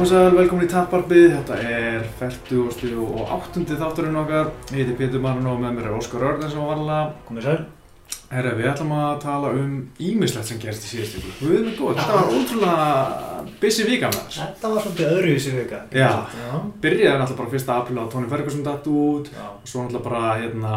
komið sæl, velkomin í Tapparpið, þetta er 40. og 8. þátturinn okkar, ég heiti Pétur Marun og með mér er Óskar Örden sem var vanlega. Komið sæl. Herra, við ætlum að tala um ímislegt sem gerist í síðustu ykkur. Við erum góð, þetta var ótrúlega busy vika með þess. Þetta var svolítið öðruvísi vika. Já. Byrjaði náttúrulega bara fyrsta apríl á Tony Ferguson datt út, Já. og svo náttúrulega bara hérna,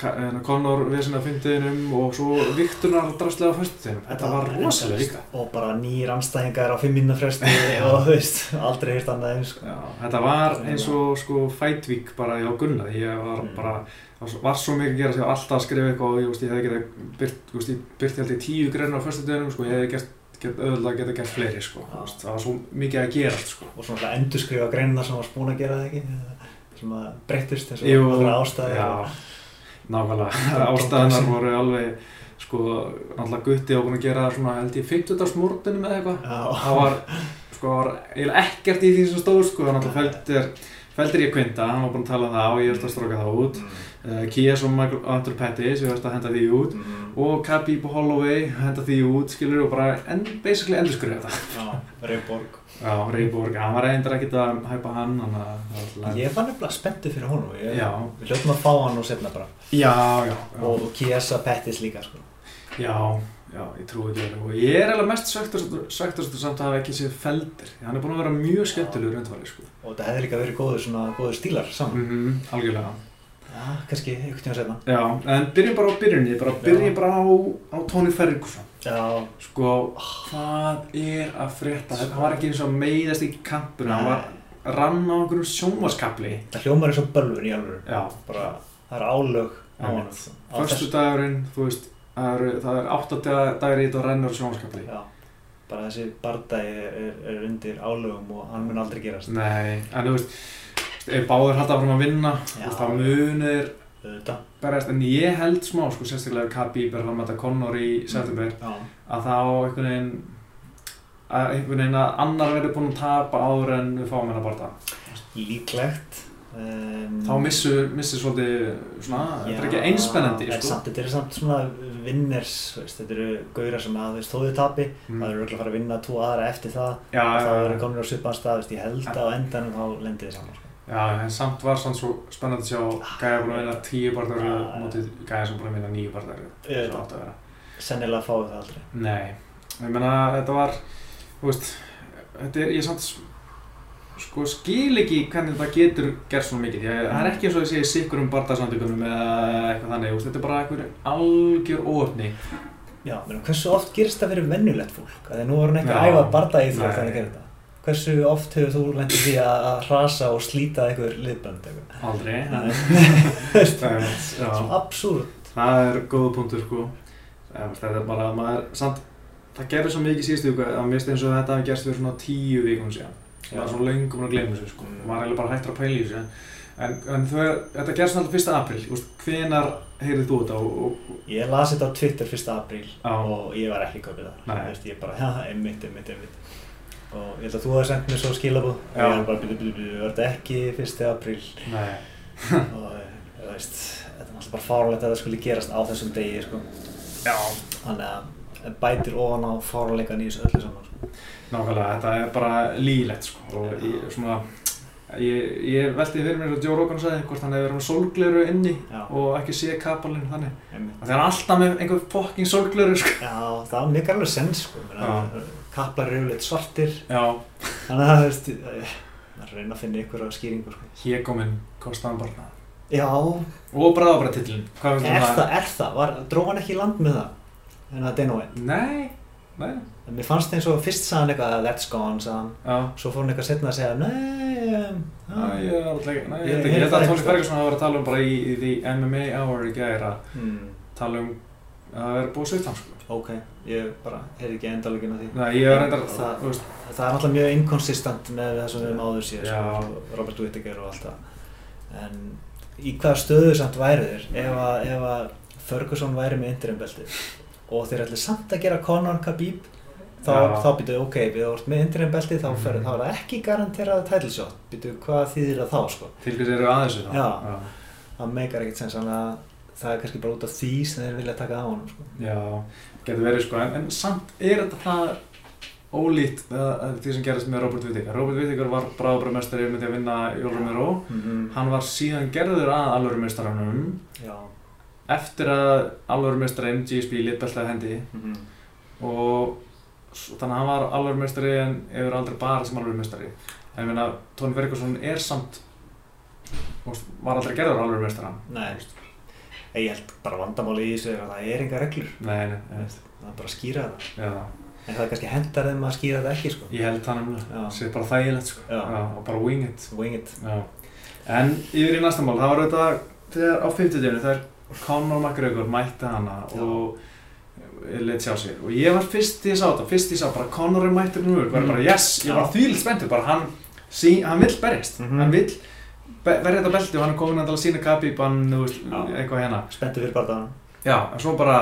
hérna Conor vesina fyndiðinum og svo Vikturnar drastlega á föstudeginum. Þetta var rosalega vika. Og bara nýjir anstæðingar á fimm minna fresti og þú veist, aldrei hýrt annað eins. Sko. Já, þetta var eins og sko Week bara hjá Gunnar, ég var Mm. bara, það var svo mikið að gera, ég var alltaf að skrifa eitthvað og ég, veist, ég hefði getað byrt, veist, ég byrti held ég tíu greinar á fyrstu dögunum, sko, ég hefði gert, gert öðvöld að geta gert fleiri, sko, þú veist, það var svo mikið að gera sko. Og svona endur skrifa greinina sem var spún að gera það ekki. Sem að breyttist eins og allra ástæði. Nákvæmlega, ástæðanar voru alveg, sko, náttúrulega gutti á að gera svona, held ég, 50. morgunum eða eitthvað, það var, sko, það var eiginlega ekkert í því sem stóð, sko, það náttúrulega feldir ég kvinda, hann var búin að tala um það og ég ætti að stróka það út. Mm. Uh, Kies og Michael Andrew Pettis, ég veist að henda því út Mm. og Khabib og Holloway henda því út, skilur og bara en, basically endurskurði þetta Já, Reyborg. Já, Reyborg, hann var reyndar ekkert að hæpa hann að Ég var nefnilega spenntið fyrir honum. Ég. Við hljóttum að fá hann og setna bara. Já, já, já, Og Kiesa Pettis líka, sko. já, já, ég trúi alveg og ég er eiginlega mest svektastu samt að hafa ekki séð feldir hann er búin að vera mjög skemmtilegur sko Og þetta hefði líka verið góður, svona, góður stílar saman. mm Algjörlega Já, kannski einhvern tíma setna. Já, en byrjum bara á byrjunni, bara byrjum bara á, á Tony Ferguson Já, Sko, hvað er að frétta? Þetta var ekki eins og meiðast í kampuna, hann var rann á einhverjum sjónvaskapli. það hljómar eins og bölvun í alvöru. Já, bara, það er álög á sko. Á förstu dagurinn, þú veist, það er, það er átta dagar í þetta og rennur á sjónvaskapli. þessu- já, bara þessi bardagi er, er undir álögum og hann mun aldrei gerast Nei, en þú veist, ef báður halda fram að vinna, Já. þá munir berjast, en ég held smá, sko, sérstaklega ef Khabib er að mæta Conor í september, já, að þá einhvern veginn, að einhvern veginn að annar verður búinn að tapa áður en við fáum hennar barða. líklegt um, Þá missur, missur svolítið, svona, þetta er ekki einspennandi, en sko. samt, þetta er samt svona vinners þetta eru gauðra sem að þú þóðu tapi Mm. það eru örugglega að fara að vinna tvo aðra eftir það Já, og já, það já. eru komin á svipaðan stað ég held að á endanum þá lendir þið saman sko. Já, en samt var samt svo spennandi að sjá Gæja búin að vinna tíu barndar Já. mótið Gæja sem búin að vinna níu barndar Auðvitað. Svo átt að vera. Sennilega fáið það aldrei. Nei, ég meina þetta var, þú veist, þetta er, ég samt sko skil ekki hvernig þetta getur gert svona mikið, að það er ekki eins og ég segi sikkur um barndagsandökunum eða eitthvað þannig, veist, þetta er bara einhver algjör óöfni já, menn, hversu oft gerist það fyrir vennulegt fólk? Að því nú var hann ekki að æfa bardagi því að það gera þetta hversu oft hefur þú lendið því að að hrasa og slíta einhver liðbönd Aldrei, það er, já. Svo absúrt Það er góða punktur sko Þetta er bara að maður samt, Það gerði svo mikið síðustu viku að mér finnst eins og þetta hafi gerst fyrir svona tíu vikum síðan Það var svona löngum að glemja þessu sko maður eiginlega bara hættur að pæla í þessu en, en, þau, þetta gerst 1. apríl Úst, Hvenar heyrið þú þetta og, og, Ég las þetta á Twitter 1. apríl Já. og ég var ekki kaupið það. Ég bara, já, einmitt, einmitt, einmitt. Og ég held að þú hefði sendt mér svo skilabúð. Já. Ég var bara, byrju, byrju, byrju, var þetta ekki 1. apríl? Og þú veist, þetta er náttúrulega bara fáralegt að það skulle gerast á þessum degi, sko. Þannig að það bætir ofan á fáralegan í þessu öllu saman, sko. Nákvæmlega, þetta er bara lílegt sko og ég, svona Ég, ég velti fyrir mér að Joe Rogan sagði hvort hann hefur verið með sólgleru inni Já, og ekki sé kapalinn þannig. einmitt. Það er alltaf með einhver fucking sólgleru sko. Já, það er mikið alveg sens, sko. Kaplar eru yfirleitt svartir, Já, þannig að, veist, eh, maður reyna að finna ykkur á skýringu, sko. Hégóminn kostaðan barna. Já, Og finnst Er um það, er það? Var, dró hann ekki í land með það? En það Dana White? Nei, nei, En mér fannst eins og fyrst sagði hann eitthvað that's gone, sagði hann. já. Svo fór hann eitthvað setna að segja nei, um, Næ, ég er alltaf ekki, næ, ég ég ekki, ég held það að Tony einhvers Ferguson hafa verið að tala um bara í, í því MMA Hour í gæri að hmm, tala um að það verið búið sko. Ok, ég bara heyrði ekki endalögin á því. Nei, ég reyndar, Það- veist, Það er náttúrulega mjög inconsistent með það sem við höfum áður síðan, Já. sko, Robert Whittaker og allt það. En í hvaða stöðu samt væri þeir ef að, ef að Ferguson væri með interim-beltið og þeir ætli samt að gera Conor Khabib þá, Já. þá býtu, ok, við vorum með interim-beltið þá, Mhm. þá er það ekki garanteraði title shot býtu, hvað þýðir það þá, sko til hvers eru aðeins við það. Já. það meikar ekkert sens, þannig að það er kannski bara út af því sem þeir vilja taka á honum, sko Já, getur verið sko, en, en samt er þetta það ólíkt uh, því sem gerist með Robert Whittaker. Robert Whittaker var bráðabræðmestari með því að vinna Jól Romero. Mhm. Hann var síðan gerður að alvörumestaranum eftir að alvörumestarinn GSP litbeltaði hendi Mhm. og s- þannig að hann var alvörumestari en hefur aldrei bara sem alvörumestari. En ég meina, Tony Ferguson er samt, veist, var aldrei gerður alvörumestaran. Ég held bara vandamáli í þessu er að það er enga reglur. Nei, nei, Það er bara að skýra það. já, En það er kannski hendar þeim að skýra það ekki, sko. ég held það. Já. Það sé bara þægilegt, sko. Og bara wing it. Wing it. En yfir í næsta mál, það var auðvitað þegar á 50 deginu þegar Conor McGregor mætti hana og leitt sjá sig og ég var fyrst í að sá þetta, fyrst í að sá bara Conor er mættur nú, var Mm. bara yes, ég var Já. þvílitt spenntur, bara hann sí, hann vill berjast, Mhm. hann vill verja þetta belti og hann er komin að tala sína kapípan, veist, eitthvað hérna Spenntu fyrir barðan. Já, en svo bara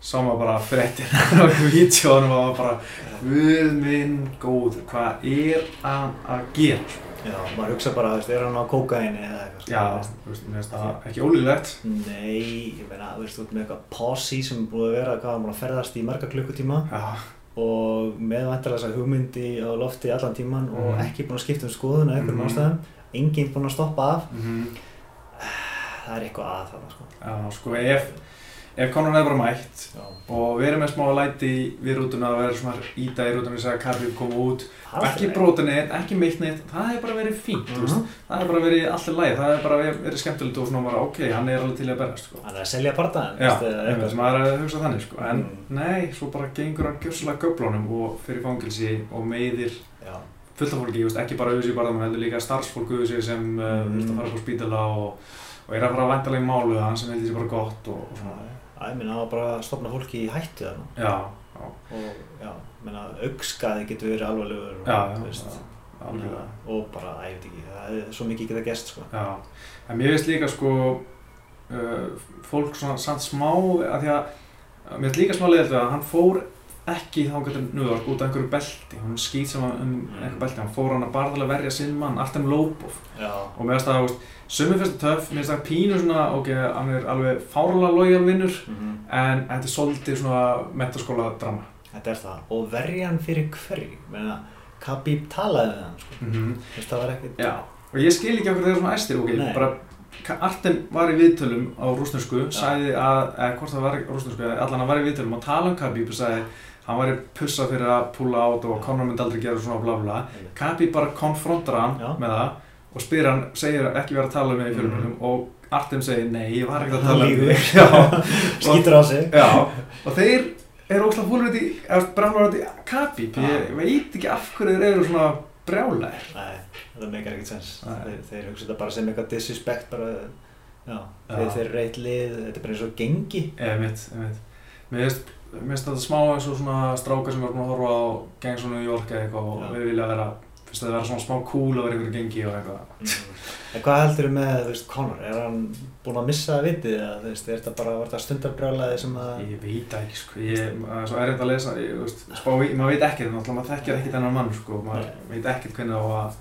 sá maður bara fréttir á vídjónum og maður bara Guð minn góður, hvað er hann að gera? Já, maður hugsa bara, þú veist, er hann á kókaini eða eitthvað. Já, þú veist, mér finnst það ekki ólíklegt Nei, ég meina, þú veist, þú ert með eitthvað posse sem er búið að vera, hvað að ferðast í marga klukkutíma Já, og með vantilega þessa hugmyndi á lofti allan tíman og Mhm. ekki búin að skipta um skoðun af einhverjum Mhm. ástæðum, enginn búin að stoppa af, mhm það er eitthvað að það, sko. Já, sko, ef, ef Conor hefði bara mætt Já. og verið með smá læti við rútuna að vera svona íta í rútuna þess að Khabib koma út Það ekki neitt, ekki meitt neitt það hefði bara verið fínt, veist Mhm. það hefði bara verið alltaf læg, það hefði bara verið, skemmtilegt og svona bara, ok, hann er alveg til að berast sko. Hann er að selja barðaðin, Já, maður er að hugsa þannig sko. en Mm. nei, svo bara gengur hann gjössalega göflunum og fyrir fangilsi og meiðir fullt af fólki, veist, ekki bara auðvitað í barðanum heldur líka starfsfólk auðvitað sem uh, Mm. þurft að fara upp á spítala og, og er að fara að væntalega í málu hann sem heldur sér bara gott og, og svona það var bara að stopna fólki í hættu þarna já, já, og, já, meina, augskaði getur verið alvarlegur og, já, þú veist, já, og bara, að ég veit ekki, það er svo mikið geta gest, sko. Já, en mér finnst líka sko uh, fólk svona samt smá að því að mér finnst líka smá leiðilegt að hann fór ekki þá getur Núðork út af einhverju belti hún skýt sem um einhverju belti hann fór hann að að verja sinn mann Artem Já, og mér finnst það, sumir finnst það töff mér finnst það pínu svona, ok, hann er alveg fárlega lojal vinnur mhm. en þetta er svolítið svona metaskóla drama þetta er það. Og verjan fyrir hverju, meina, Khabib talaði við hann, sko. mm -hmm. Þú veist, það var ekkert... Já, og ég skil ekki okkur þegar svona æstir, ok, Nei. bara Artem var í viðtölum á rúsnesku, sagði að, eða hvort það var eða allan hann var í viðtölum og tala um Khabib og sagði hann var í pussa fyrir að púla át og Conor myndi aldrei gera svona bla bla. Khabib bara konfrontar hann Já. með það og spyr hann, segir ekki vera að tala um mig í fjölmjölum og Artem segir nei, ég var ekkert að tala um mig. Skýtur á sig. já, og þeir eru fólur út í, út í Khabib, ég veit ekki af hverju þeir eru svona brjálæðir. Nei, þetta meikar ekkert sens. Þeir, þeir hugsa þetta bara sem eitthvað disrespect, bara, já, þeir, þeir eru reitt lið, þetta er bara eins og gengi. Eða mitt, eða mitt. Mér finnst, mér finnst þetta smá eins og svona strákar sem er búin að horfa á Gangs of New York eða eitthvað og við vilja vera, finnst þetta vera svona smá cool að vera einhverju gengi og eitthvað. Mm. En hvað heldur með, þú veist, Conor? Er hann búinn að missa vitið eða, þú veist, er þetta bara, var þetta stundarbrjálaði sem að... Ég veit það ekki, sko, ég, það er svo erfitt að lesa, ég, þú veist, spá, í- maður veit ekkert, maður þekkir ekkert þennan mann, sko, maður veit ekkert hvernig á að,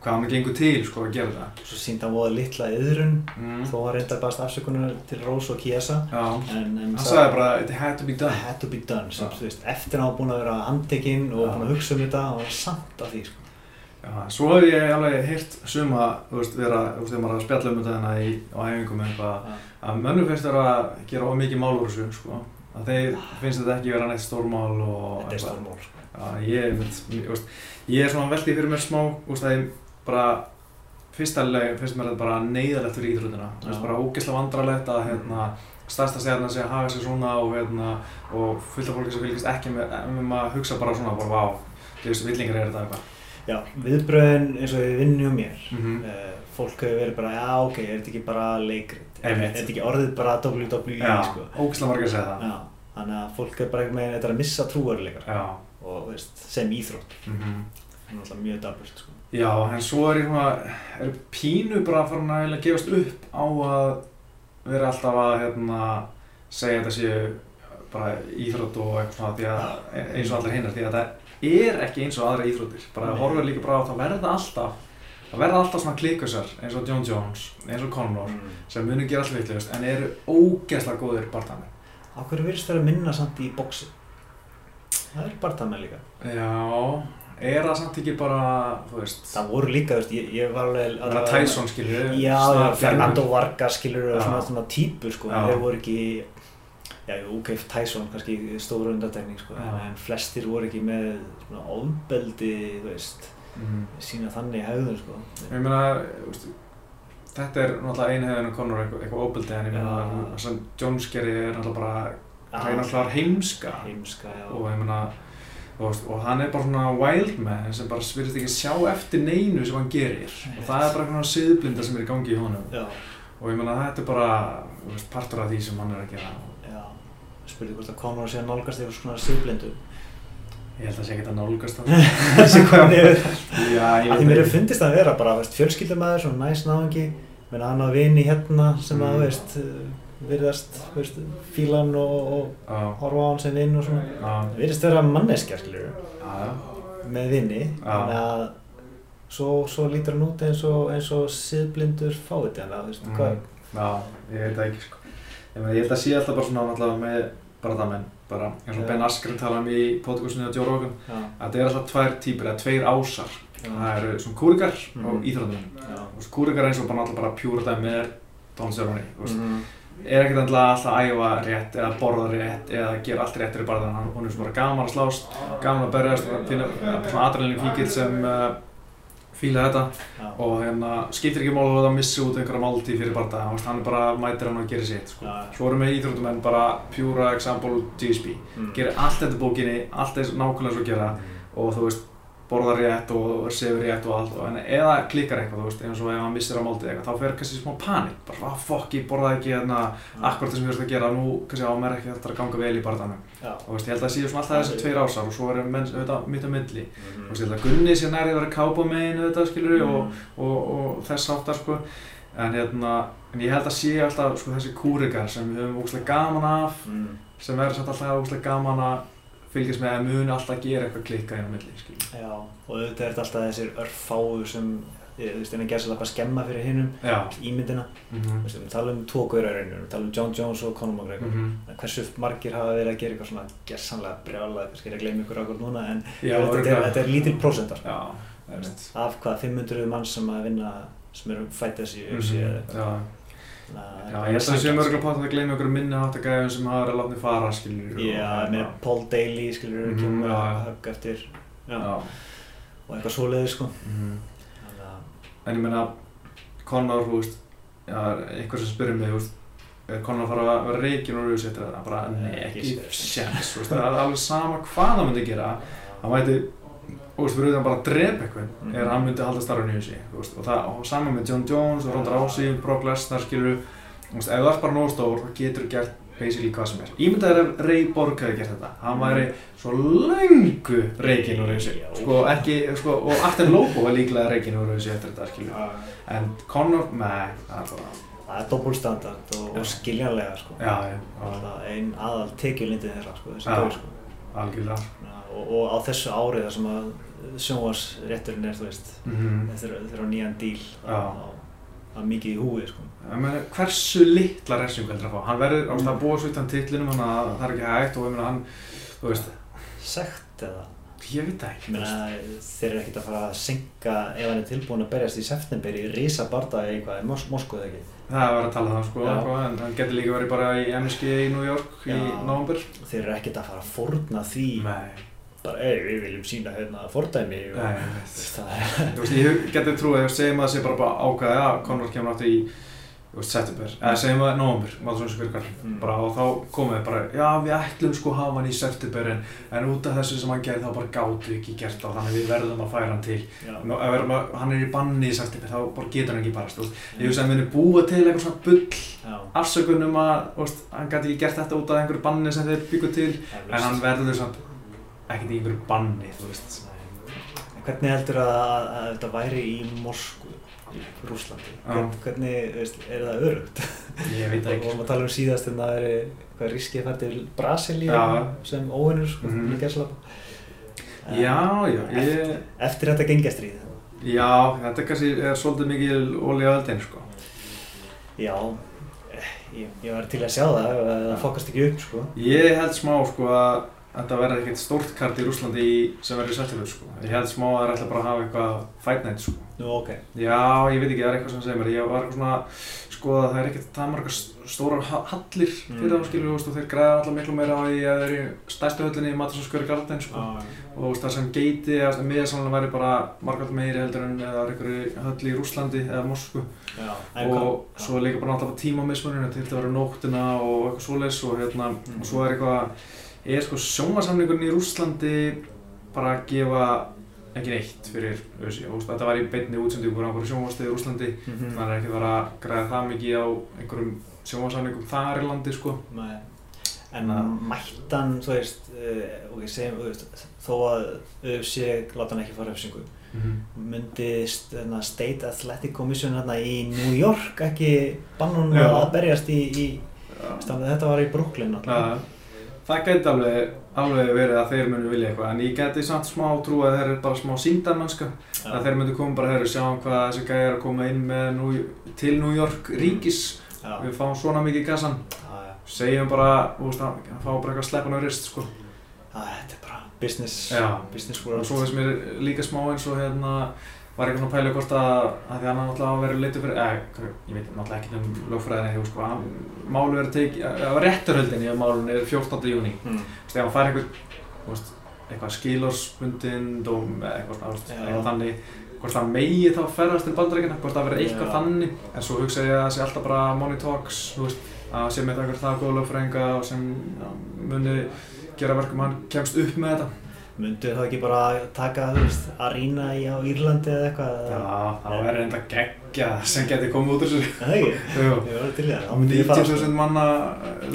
hvað hann gengur til, sko, að gera það. Svo síndi hann voða litla yðrun, Mm. þó hann reyndar baðast afsökunar til Rose og Chiesa. Já, En, en hann sagði bara, it had to be done. had to be done, sem, veist, eftir að hann var búinn að vera handtekinn og Já. búinn að hugsa um þetta og var samt af því, sko. Já, svo hef ég alveg heyrt suma, veist, vera, þú veist, þegar maður er að spjalla um þetta hérna í, á æfingum eitthvað, að mönnum finnst þeirra að gera of mikið mál úr þessu, sko. Að þeir finnst þetta ekki vera neitt stórmál og Þetta er stórmál, sko. Ég, ég, er svona veldið fyrir mér smá, að ég bara, fyrsta leið finnst mér þetta bara neyðalegt fyrir. Þú veist, Já. bara ógeðslega vandrarlegt að, hérna, stærsta stjarnan sé að haga sig svona og, hérna, og fullt af fólki sem fylgist ekki með, með maður hugsa bara svona, bara, vá, þú veist, villingar er þetta eitthvað. Já, viðbröðin eins og við vinnum mér. Mm -hmm. Uh, fólk hefur verið bara, já, ok, er þetta ekki bara leikrit? Er, er þetta ekki orðið bara WWE, Já, sko? ógeðslega margir að segja það. Já, þannig að fólk er bara ekki með þetta er að missa trúaruleikar Já. og veist, sem íþrótt. Mm Það er náttúrulega mjög daburt, sko. Já, en svo er ég svona, er pínu bara að eiginlega gefast upp á að vera alltaf að hérna, segja þetta séu bara íþrótt og eitthvað því að eins og allir hinnar því að þetta er ekki eins og aðra íþróttir bara Nei. horfum líka bara á að það verða alltaf það verða alltaf svona klíkusar eins og John Jones eins og Conor Mm. sem munu gera allt vitlegust en eru ógeðslega góðir barndamenn Á hverju virðist það að minna samt í bóksi? það er barndamenn líka. Já, er það samt ekki bara, þú veist, Það voru líka, þú veist, ég, ég var alveg... það er Tyson skilur Já, Fernando Vargas skilur og svona, svona típur sko, en þeir voru ekki, já, ok, Tyson kannski stóra undantekning sko, en flestir voru ekki með svona ofbeldi, þú veist, Mhm. sína þannig hegðun sko. Ég meina, þú veist, þetta er náttúrulega einhegðinu konur eitthvað, eitthvað óbyldi en ég meina Já. það sem Jones gerir er náttúrulega bara Já. hreina klar heimska Heimska, og ég meina, þú veist, og hann er bara svona wild man sem bara virðist ekki sjá eftir neinu sem hann gerir. Og það er bara eitthvað siðblinda sem er í gangi í honum. Já, og ég meina þetta er bara, þú veist, partur af því sem hann er að gera. Já. Spurði hvort að Conor sé að nálgast þér svona siðblindu. Ég held að það sé ekki að nálgast það Þessi hvað ég Að því mér hefur fundist að vera bara, fjölskyldumæður, svona næs náðungi, menn hann á vini hérna sem að, Mm. veist, virðast, veist, fílan og, og Já, horfa á hann sem vinn og svona. Það virðist vera manneskja, skiljur, já, með vini, Já. þannig að svo, svo lítur hann út eins og, eins og siðblindur fáið hann, þú veist, Mm. hvað, já, ég veit það ekki sko. Ég meina, ég held að sé alltaf bara svona náttúrulega með bara það menn, bara. Eins og Já. Ben Askren tala um í podcastinu á Rogan. Já, að þetta er alltaf tvær típur, eða tveir ásar. Já, það eru svona kúrikar Mhm. og íþróttumenn já, og kúrikar eins og bara náttúrulega bara pjúra dæmi er Don Cerrone, þú veist. Mhm. Er ekkert endilega alltaf að æfa rétt eða borða rétt eða gera allt rétt í barðan? Hann hún er svona bara gaman að slást gaman að berjast og finna svona adrenalin fíkil sem uh, fíla þetta. Og hérna skiptir ekki máli að það missi út einhverja máltíð fyrir barða hann er bara mætir hann og gerir sitt sko. svo erum við íþróttumenn bara pjúra example GSP mm. gerir allt þetta bókinni allt eins nákvæmlega svo gera. Og þú veist borðar rétt og sefur rétt og allt og, en eða klikkar eitthvað, þú veist, eins og ef hann missir á máltið eitthvað, þá fer kannski smá panik bara, ah, fuck, ég borðaði ekki hérna akkurat það sem ég verðist að gera, nú kannski á mér ekki þetta að ganga vel í barðanum, og veist, ég held að það séu svona alltaf þessi tveir ásar og svo erum menn auðvitað mitt á milli, Mhm. þú veist, ég held að Gunni sé nærið að vera kápa megin auðvitað, skilur og, Mm. og, og þess áttar, sko en hérna, en ég held að sé alltaf sko, þessi kúrikar sem við höfum ógslag gaman af Mm. sem verður alltaf ógslag gaman að fylgjast með að muni alltaf gera eitthvað klikka inn á milli, skilur Já, og auðvitað er þetta alltaf þessir örfáu sem, þú veist, en að gera sér bara skemma fyrir hinnum, ímyndina. mhm, Þú veist, við tala um tvo í rauninu, við tala um John Jones og Conor McGregor. mhm. En Hversu margir hafa verið að gera eitthvað svona gersanlega brjálað, kannski er að gleyma ykkur akkur núna, en Já, þetta, er, þetta er lítil prósentar. Já, það veist Af hvað, 500 manns sem að vinna, sem eru fætast í Eitthvað. Já, að það ég held að það séum sanngjarnt, örgulega pátt að gleyma ykkur minni áttagæðum sem hafa verið látni fara, skilur Já, ég meina Paul Daly, skilur, Mhm, kemur já, að já. högg eftir, já, Já, og eitthvað svoleiðis, sko. mhm Þannig að, En ég meina, Conor, þú veist, einhver sem spyrir mig, þú veist, er Conor að fara að vera reygin úr auðvitað eftir þetta? Bara, nei, Ekki ekki séns. þú veist, það er alveg sama hvað hann myndi gera. Hann mæti, þú veist, fyrir auðvitað bara að drepa eitthvað, Mhm. er að hann myndi halda starfinu í sig, þú veist, og það, og sama með John Jones og Ronda Rousey, Brock Lesnar, skilur, þú veist, ef þú ert bara nóg stór, þá getur þú gert basically hvað sem er. Ímyndað er ef Ray Borg hefði gert þetta, hann væri svo löngu reygin úr Já. sko, ekki, sko, og Arten Lobo var líklega reygin úr auðvitað eftir þetta, skilur. En Conor, nei, það er bara, það er doppulstandard og, og skiljanlega, sko. já, já, já, Alltaf ein aðal tekjulindið þeirra, sko, þessi gaur, sko. algjörlega. Og, og á þessu ári þar sem að sjónvarsrétturinn er, þú veist, Mm þeir þeir eru á nýjan díl, það er mikið í húi, sko. Ég meina, hversu litla refsingu heldur að fá? Hann verður, það er búið svo utan titlinum, þannig að það er ekki hægt og ég meina hann, þú veist, Sekt eða, ég veit það ég ekki, þú meina, þeir eru ekkert að fara að synga ef hann er tilbúin að berjast í september í risa bardaði eitthvað, í Mos Moskvu eða ekki. Það er verið að tala um það, sko, eitthvað, en hann getur líka verið bara í MSG í New York í Já. november. Þeir eru ekkert að fara að fórna því, Nei, bara, ei, við viljum sína hérna fordæmi og nei, veist, það er, Þú veist, ég geti trúið að segjum að það sé bara, bara ákveðið að Conor kemur áttu í, þú veist, september, eða segjum að november, maður svona skvirkar, Mm. bara og þá komum við bara, já, við ætlum sko hafa hann í september en, en út af þessu sem hann gerði þá bara gátu ekki gert það, þannig við verðum að færa hann til. Nú, ef að, hann er í banni í september, þá bara getur hann ekki parast, þú veist. Ég hugsa að við erum búið til eitthvað svona bull já, afsökun um að, þú veist, hann gæti ekki gert þetta út af einhverju banni sem þeir byggu til, en hann verður samt ekkert í einhverju banni, þú veist. Hvernig heldur að, að þetta væri í Moskvu, í Rúslandi? Hvern, hvernig, veist, er það örugt? Ég veit það Og ekki. vorum að tala um síðast en það er hvað riskið fær til Brasilíu Já. sem óvinnur, sko, mm -hmm. gæslapa. Já, já, ég, Eftir þetta gengjastrýð. já, þetta kannski er svolítið mikið olíu á eldin, sko. Já, eh, ég, ég var til að sjá það það fokast ekki upp, sko. Ég held smá, sko, að þetta verði ekkert stórt kart í Rúslandi sem verður í september sko. Ég held smá að það er alltaf bara að hafa eitthvað fight night sko. Nú, ok. Já, ég veit ekki, það er eitthvað sem segir mér. Ég var eitthvað svona, sko, það er ekkert það margar stórar ha- hallir fyrir Mm. þá, skilur, og þeir græða alltaf miklu meira á því að þeir eru í stærstu höllinni í Madison Square Garden, sko. Já, Og þú veist, það sem geiti, að miðasalan væri bara margall meiri heldur en eða einhverju höll í Rúslandi eða Moskvu. já. Og svo líka bara alltaf tímamismuninu, þetta þurfti að vera nóttina og eitthvað svoleiðis og hérna, Mm. og svo er eitthvað, er sko sjómasamningurinn í Rúslandi bara að gefa ekki neitt fyrir veist, þetta var í beinni útsendingu á einhverju sjónvastið í Rúslandi, Mhm. það er ekki að vera að græða það mikið á einhverjum sjómasamningum þar í landi, sko. Nei. En mættan, þú veist, uh, og ég segjum, þú veist, þó að UFC láta hann ekki fara öfsingu, myndi st- þarna State Athletic Commission hérna í New York ekki banna Já. að berjast í, í stafni, þetta var í Brooklyn Ja, náttúrulega. Það gæti alveg, alveg verið að þeir munu vilja eitthvað, en ég gæti samt smá trú að þeir eru bara smá síndarmannska, að þeir myndu koma bara og sjá hvað þessi gæjar er að koma inn með New, til New York ríkis, Já, við fáum svona mikið gassan, já. segjum bara, veist, að fá bara eitthvað sleppan á rist, sko. Þetta er bara business, business Og world. svo veist mér líka smá eins og hérna, var eitthvað svona pæli hvort að, að því hann náttúrulega að vera leitið fyrir, eða, ég veit náttúrulega ekki um lögfræðinni, þú sko, hann, málu verið tekið, eða rétturhöldin í málunni er 14. júni. Mm. Þú veist, ef hann fær veist, eitthvað skilórsbundin dóm eða eitthvað, eitthvað þannig, hvort það megi þá ferðast til bandaríkina, hvort það verði eitthvað Já. þannig, en svo hugsa ég að það sé alltaf bara money talks, þú veist, að sé með það eitthvað það góða lögfræðinga og sem já, muni gera verkum hann kemst upp með þetta. Myndu þá ekki bara taka, þú veist, arína í á Írlandi eða eitthvað? Já, það verður enda geggja sem geti komið út úr þessu. Það ekki? Jú. Ég var til í það, þá myndi ég fara. 90.000 manna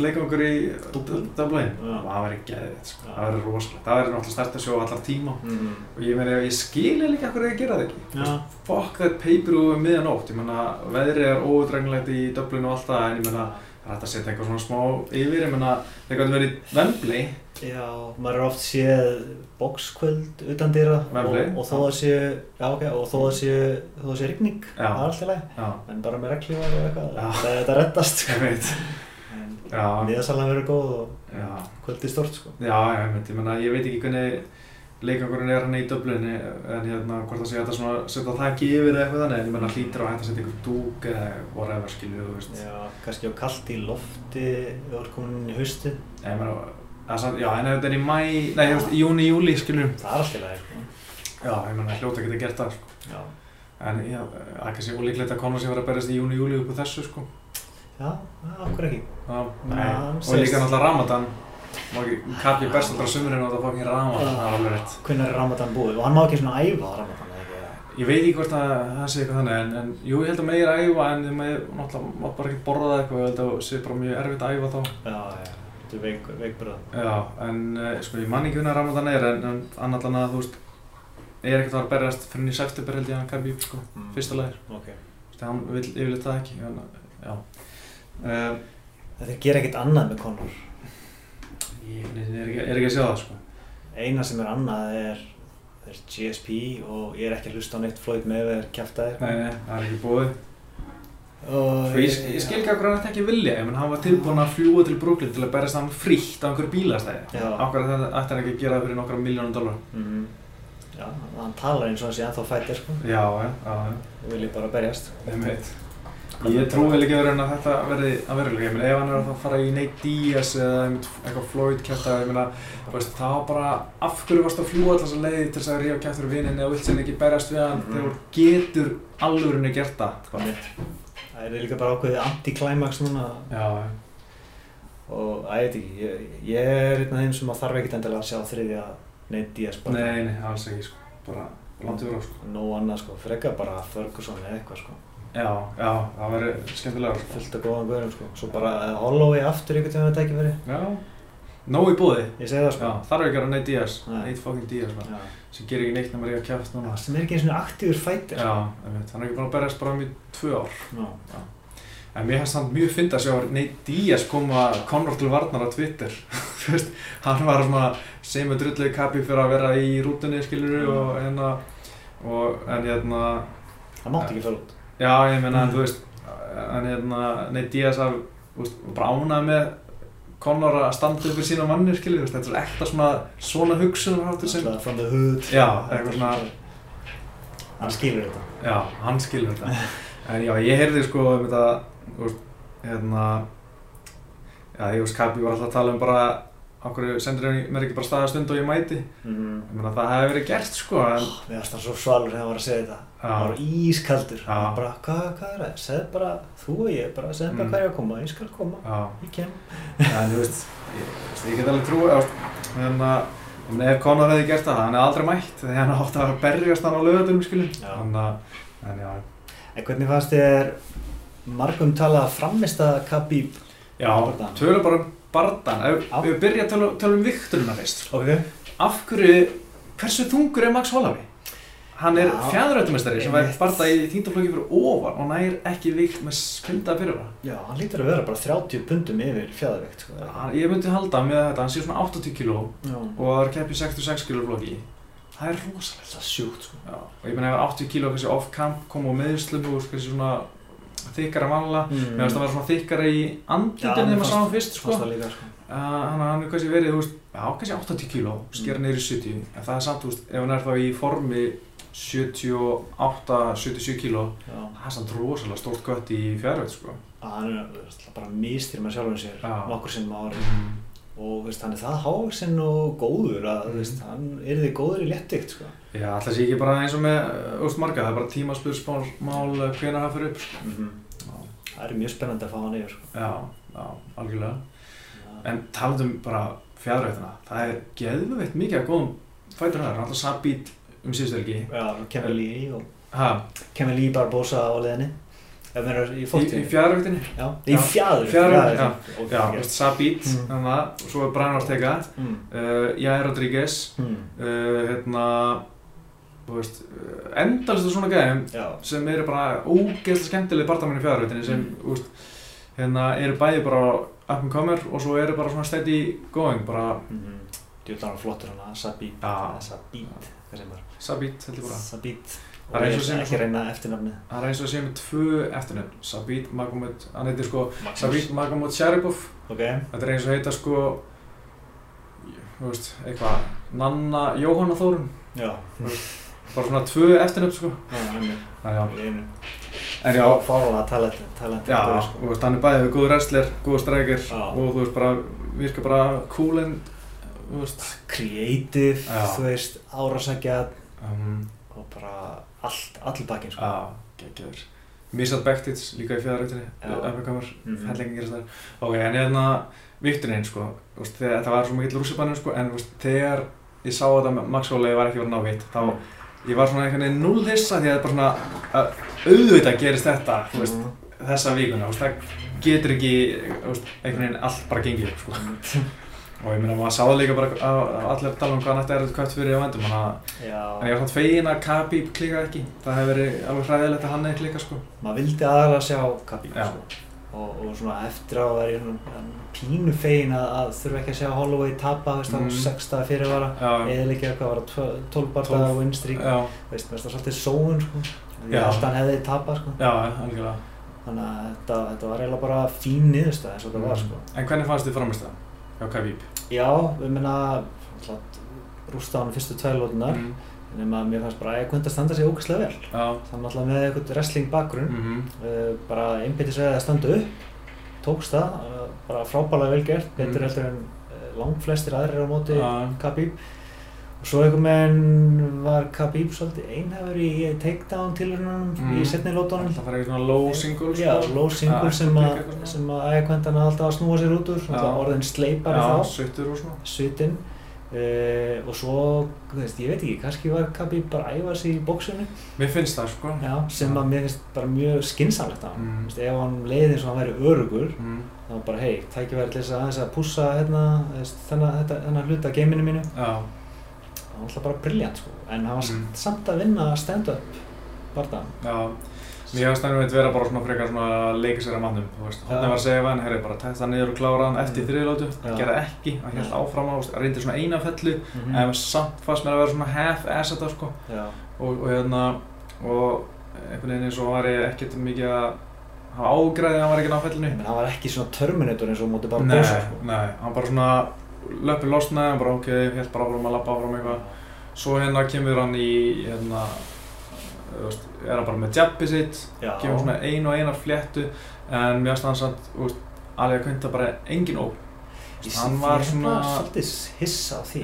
leikangur í Dublin. Dublin. Já. Það verður geðið, sko. Það verður rosalega. Það verður náttúrulega stærsta sjó allar tíma. Mm. Og ég meina, ég skilja líka hverju ég gera það ekki. Fuck that paper um miðanótt. Ég meina, veðrið er óutregnilegt í Dublin og allt það, en ég meina, það er hægt að setja eitthvað svona smá yfir. Ég meina, það getur verið Wembley. Já, maður er oft séð bókskvöld utan dýra og, og þó að séu, já ok, og þó að séu, þó að séu rigning, Já. það er alltaf leið, Já, en bara með reglívar og eitthvað, Já. það þetta reddast, ég veit. en Já, miðasalan verður góð og já. kvöldi stort sko. Já, ég veit, ég meina, ég veit ekki hvernig leikangurinn er hann í Dublin en hérna, hvort það sé að svona setja þakki yfir eða eitthvað þannig, en ég meina hlýtur á hægt að setja ykkur dúk eða whatever, skilju, þú veist. Já, kannski á kallt í lofti, samt, já, en ef þetta er í mæ, nei, veist, í júni, júli, skilju. það er alltaf leið, sko. Já, ég meina, hljóta geta gert það, sko. Já, En já, það er kannski ólíklegt að sé að vera að berjast í júni, júli upp á þessu, sko. já, okkur ekki. Já, Nei, hann og líka náttúrulega Ramadan. Má ekki, Kapi berst alltaf sumurinn á þetta fokkin Ramadan, það er alveg rétt. Hvernig er Ramadan búið? Og hann má ekki svona æfa Ramadan, eða ekki? Ég veit ekki hvort að það sé eitthvað þannig, en, en jú, ég held að meira æfa, en þið með, náttúrulega, má bara ekki borða það eitthvað, ég held að það sé bara mjög erfitt að æfa þá. Já, já, þetta er veik, veikbröð. Já, en uh, sko, ég man ekki hvernig Ramadan er, en, en annarlega að, þú veist, er ekkert að fara að berjast fyrir í september held ég að hann Kabi, sko, Mm. fyrsta lagir. Ok. Þú veist, hann vil yfirleitt það ekki, en, já. Uh, Þeir gera ekkert annað með Conor. ég er ekki, er ekki að sjá það, sko. Eina sem er annað er, er GSP og ég er ekki að hlusta á neitt Floyd Mayweather kjæftæðir. Nei, nei, það er ekki búið. Sko, ég, ég skil ekki okkur hann þetta ekki vilja, ég menn hann var tilbúinn að fljúa til Brooklyn til að berjast hann frítt á einhverju bílastæði. Okkur þetta ætti hann ekki að gera það fyrir nokkra miljónum dólar. Mm Já, hann talar eins og sé ennþá fættir sko. Já, já, já. Og vilji bara berjast. Ég veit. Ég trúi vel ekki verið að þetta verði að verulega. Ég meina ef hann er að fara í Nate Diaz eða eitthvað Floyd kæfta, ég veist, þá bara af hverju varst að fljúa alltaf þessa leið til þess að ríða kæftur við vinninni og vilt sem ekki berjast við hann Mhm. þegar þú getur alvörinni gert það. Það er líka bara ákveðið anti-climax núna Já, og að ég veit ekki, ég, ég er einn af þeim sem að þarf ekkert endilega að sjá þriðja Nate Diaz bara Nei, nei, alls ekki, sko. Bara yfir á, sko. nóg annað sko, frekar bara Ferguson eða eitthvað sko, Já, já, það verður skemmtilega, sko. fullt af góðan guðurum sko, svo bara Holloway aftur einhvern tíma ekki verið, Já. Nóg í búði. ég segi það sko. Já, þarf ekki að gera Nate Diaz. Nei. Nate fucking Diaz, man. Já. Sem gerir ekki neitt nema ríða kæft núna. Já, sem er ekki eins og aktífur fættir. Já, ég veit. Hann er ekki búinn að berjast bara um í tvö ár. Já. En mér finnst hann mjög fyndið að sjá Nate Diaz koma Conor til varnar á Twitter. Þú veist, hann var svona sem með drullið kapi fyrir að vera í rútunni, skilur Mm. og hérna, og, en hérna, Það mátti ekki fara út. já, ég meina, Mm. þú veist, en hérna, Nate Diaz af, þú veist, bara ánað með Conor að standa fyrir sína mannir, veist, þetta er ekta svona, svona hugsunarháttur sem, Alltaf from the hood. Já, eitthvað svona- Hann skilur þetta. Já, hann skilur þetta. En já, ég heyrði sko um þetta, hérna, já, ég veist, Kabi var alltaf að tala um bara, okkur sendur mér ekki bara staða stund og ég mæti. mm. Ég meina, það hefði verið gert, sko, en, Mér varst hann svo svalur þegar hann var að segja þetta já, var ískaldur bara, hvað, hvað er það? Segð bara, þú og ég, bara segð bara Mm. hvað ég að koma Ég skal koma, já, ég kem en veist, ég, ég get alveg veist, en að, ef Conor hefði gert það, hann hefði aldrei mætt, þegar hann átti að berjast hann á. Þannig að, en hvernig fannst þér margum talað framist að Khabib já, Bardagann. Bardan, ef ef við byrja að tala, um vikturina fyrst, Ok af hverju, hversu þungur er Max Holloway? Hann er Já. fjæðurautumestari sem væri barda í þýndaflokki fyrir ofan og nær ekki vikt með spilda fyrir það. Já, hann lítur að vera bara 30 pundum yfir fjæðavegt sko. Ég myndi halda með þetta, hann sé svona 80 kg og er keppið 66 kg flokki. Það er rosalegt. Það er sjúkt sko Já, og ég meina ef 80 kg off-camp koma á meðslum og kannski svona þykkara vanlega. mm. Mér finnst það að vera svona þykkara í mér þegar maður sá hann fyrst, sko. Líka sko Uh, hann hann er kannski verið, veist, já, kannski 80 kg, skera niður í 70, en það er samt, veist, ef hann er þá í formi 78-77 kg, Já það er samt rosalega stórt gött í fjárveit, sko. Hann er bara mistýr með sjálfum sér nokkur sinnum á ári og veist, hann er það hávaksinn og góður að veist, hann er þið góður í léttikt sko. Já, alltaf sé ekki bara eins og með, þú veist, marga, það er bara tímaspörsmál hvenær það fyrir upp, sko. Já, Það er mjög spennandi að fá hann yfir sko. já, já, algjörlega. Já. En talandum bara fjárveitina, það er geðveitt mikið af góðum fætur það, það er alltaf Sabit um síðustu helgi. Já, Kevin Lee og Ha, Kevin Lee Barbosa á leðinni í í, fjárveitinni? Já, í Fjaðurveitinni, já. Sabit, Mm. þannig að, og svo er Brian Ortega, Mm. uh, Jair Rodríguez, Mm. hérna, þú veist, uh, endalstu svona gæðum sem eru bara ógeðslega skemmtileg barndamenn í fjárveitinni sem, Mm. þú veist, hérna, eru bæði bara up and comer og svo eru bara svona steady going, bara Mhm. djúðan var flottur hann að Sabit Sabit, hvað sem var Sabit, held ég bara. Sabit. Er og sem- ekki reyna eftirnafni Það er eins og að sé með tvö eftirnöfn, Sabit Magomed, hann heitir sko Sabit Magomed Sharipov, Ok, þetta er eins og heita sko, þú veist, eitthvað, Nanna Jóhanna Þórun, já bara svona tvö eftirnöfn sko. Já, hann er Það já, en já, Fáralega talent, já, sko. þú veist, hann er bæðið góður wrestler, góður strækir Já. og þú veist, bara, virkar bara cool en, þú veist, Creative, Já. þú veist, árásækja um, og bara allt, allir bakinn sko að, geggjaður. Misat Bektits líka í fjæðarreitinni, Já. efningkamar, Mhm. hellingi gerast þar. Ok, en hérna, vikturinn, sko, þú veist, þegar, það var svo mikill rússibannur, sko, en þegar ég sá þetta Max Holloway var ekki verið að ná vitt, þá, ég var svona einhvern veginn null hissa því að þetta er bara svona, að auðvitað gerist þetta, veist, Mhm. þessa vikuna, það getur ekki, veist, einhvern veginn allt bara gengið, sko. Og ég meina, maður sá það líka bara að að allir tala um hvað nætti er þetta kvætt fyrir á vendum, að, en ég var svona fegin að Khabib klika ekki, það hefur verið alveg hræðilegt að hann hefði klika, sko. maður vildi aðalega sjá Khabib Já. sko. Og, og svona eftir á er ég svona pínu fegin að, að þurfa ekki að sjá Holloway tapa, veist það, Mhm. mm. sextaði fyrirvara Já, eða líka hvað var það, 12 barða Tólf. winstreak, já, veist, veist það svolítið sóun sko, því Já. að allt hann hefði tapað sko, já, algjörlega. þannig að þetta, þetta var eiginlega bara fín niðurstað eins og þetta var Mm. sko. En hvernig fannst þið framist það? Já, Khabib. Já, við minna, rústa hann fyrstu tvælótunar, Mm. Nema að mér fannst bara að ég kundi að standa sig ógæslega vel, þannig alltaf með eitthvað wrestling bakgrunn, Mm uh, bara einbytti sig að standa upp tókst það, uh, bara frábælega vel gert betur Mm. heldur en uh, langflestir aðrir á móti. Khabib og svo einhver menn var Khabib svolítið einhæfur í takedown tilhörunum Mm. í setni lótunum Það fara í svona low single, sko. Já, low single Ja, sem, eitthvað að, eitthvað svona. sem að ægakvendan alltaf að snúa sér út úr orðin sleipari Já, þá, svittur og svona. svitinn uh, og svo, veist, ég veit ekki kannski var Khabib bara að æfa sig í bóksunni Mér finnst það, sko. Já, sem að mér finnst bara mjög skinsamlegt á hann. Mm. Ef hann leiði eins og hann væri örugur, Mm. þá bara, hei, tækifæri til þess að aðeins að pússa hérna, þennan, hluta geiminu mínu. Já. Það var alltaf bara briljant, sko. En hann var Mm. samt að vinna stand-up bardaðan. Já. Mér finnst það nú vera bara svona frekar svona að að mannum, þú veist. Já. var að segja hann, herri, bara tætt það niður og klára hann eftir Mm. þriðlótu. Gerði ekki, hann held Nei. áfram á, reyndi svona eina fellu, Mm en samt fannst mér að vera svona half-ass þetta, sko. Og, og hérna og einhvern veginn eins og var ég ekkert mikið að hann ágræði að hann var ekki náfællinu Ég menn, hann var ekki svona Terminator eins og móti bara Nei, bósa, sko. nei, hann bara svona löpur losnaði, hann bara ok, helt bara áfram að lappa áfram eitthvað svo hérna kemur hann í hérna veist, er hann bara með jabbi sitt kemur svona ein og einar fléttu en mér finnst hann veist, alveg að kvönda bara engin ó Ég hann var svona- á.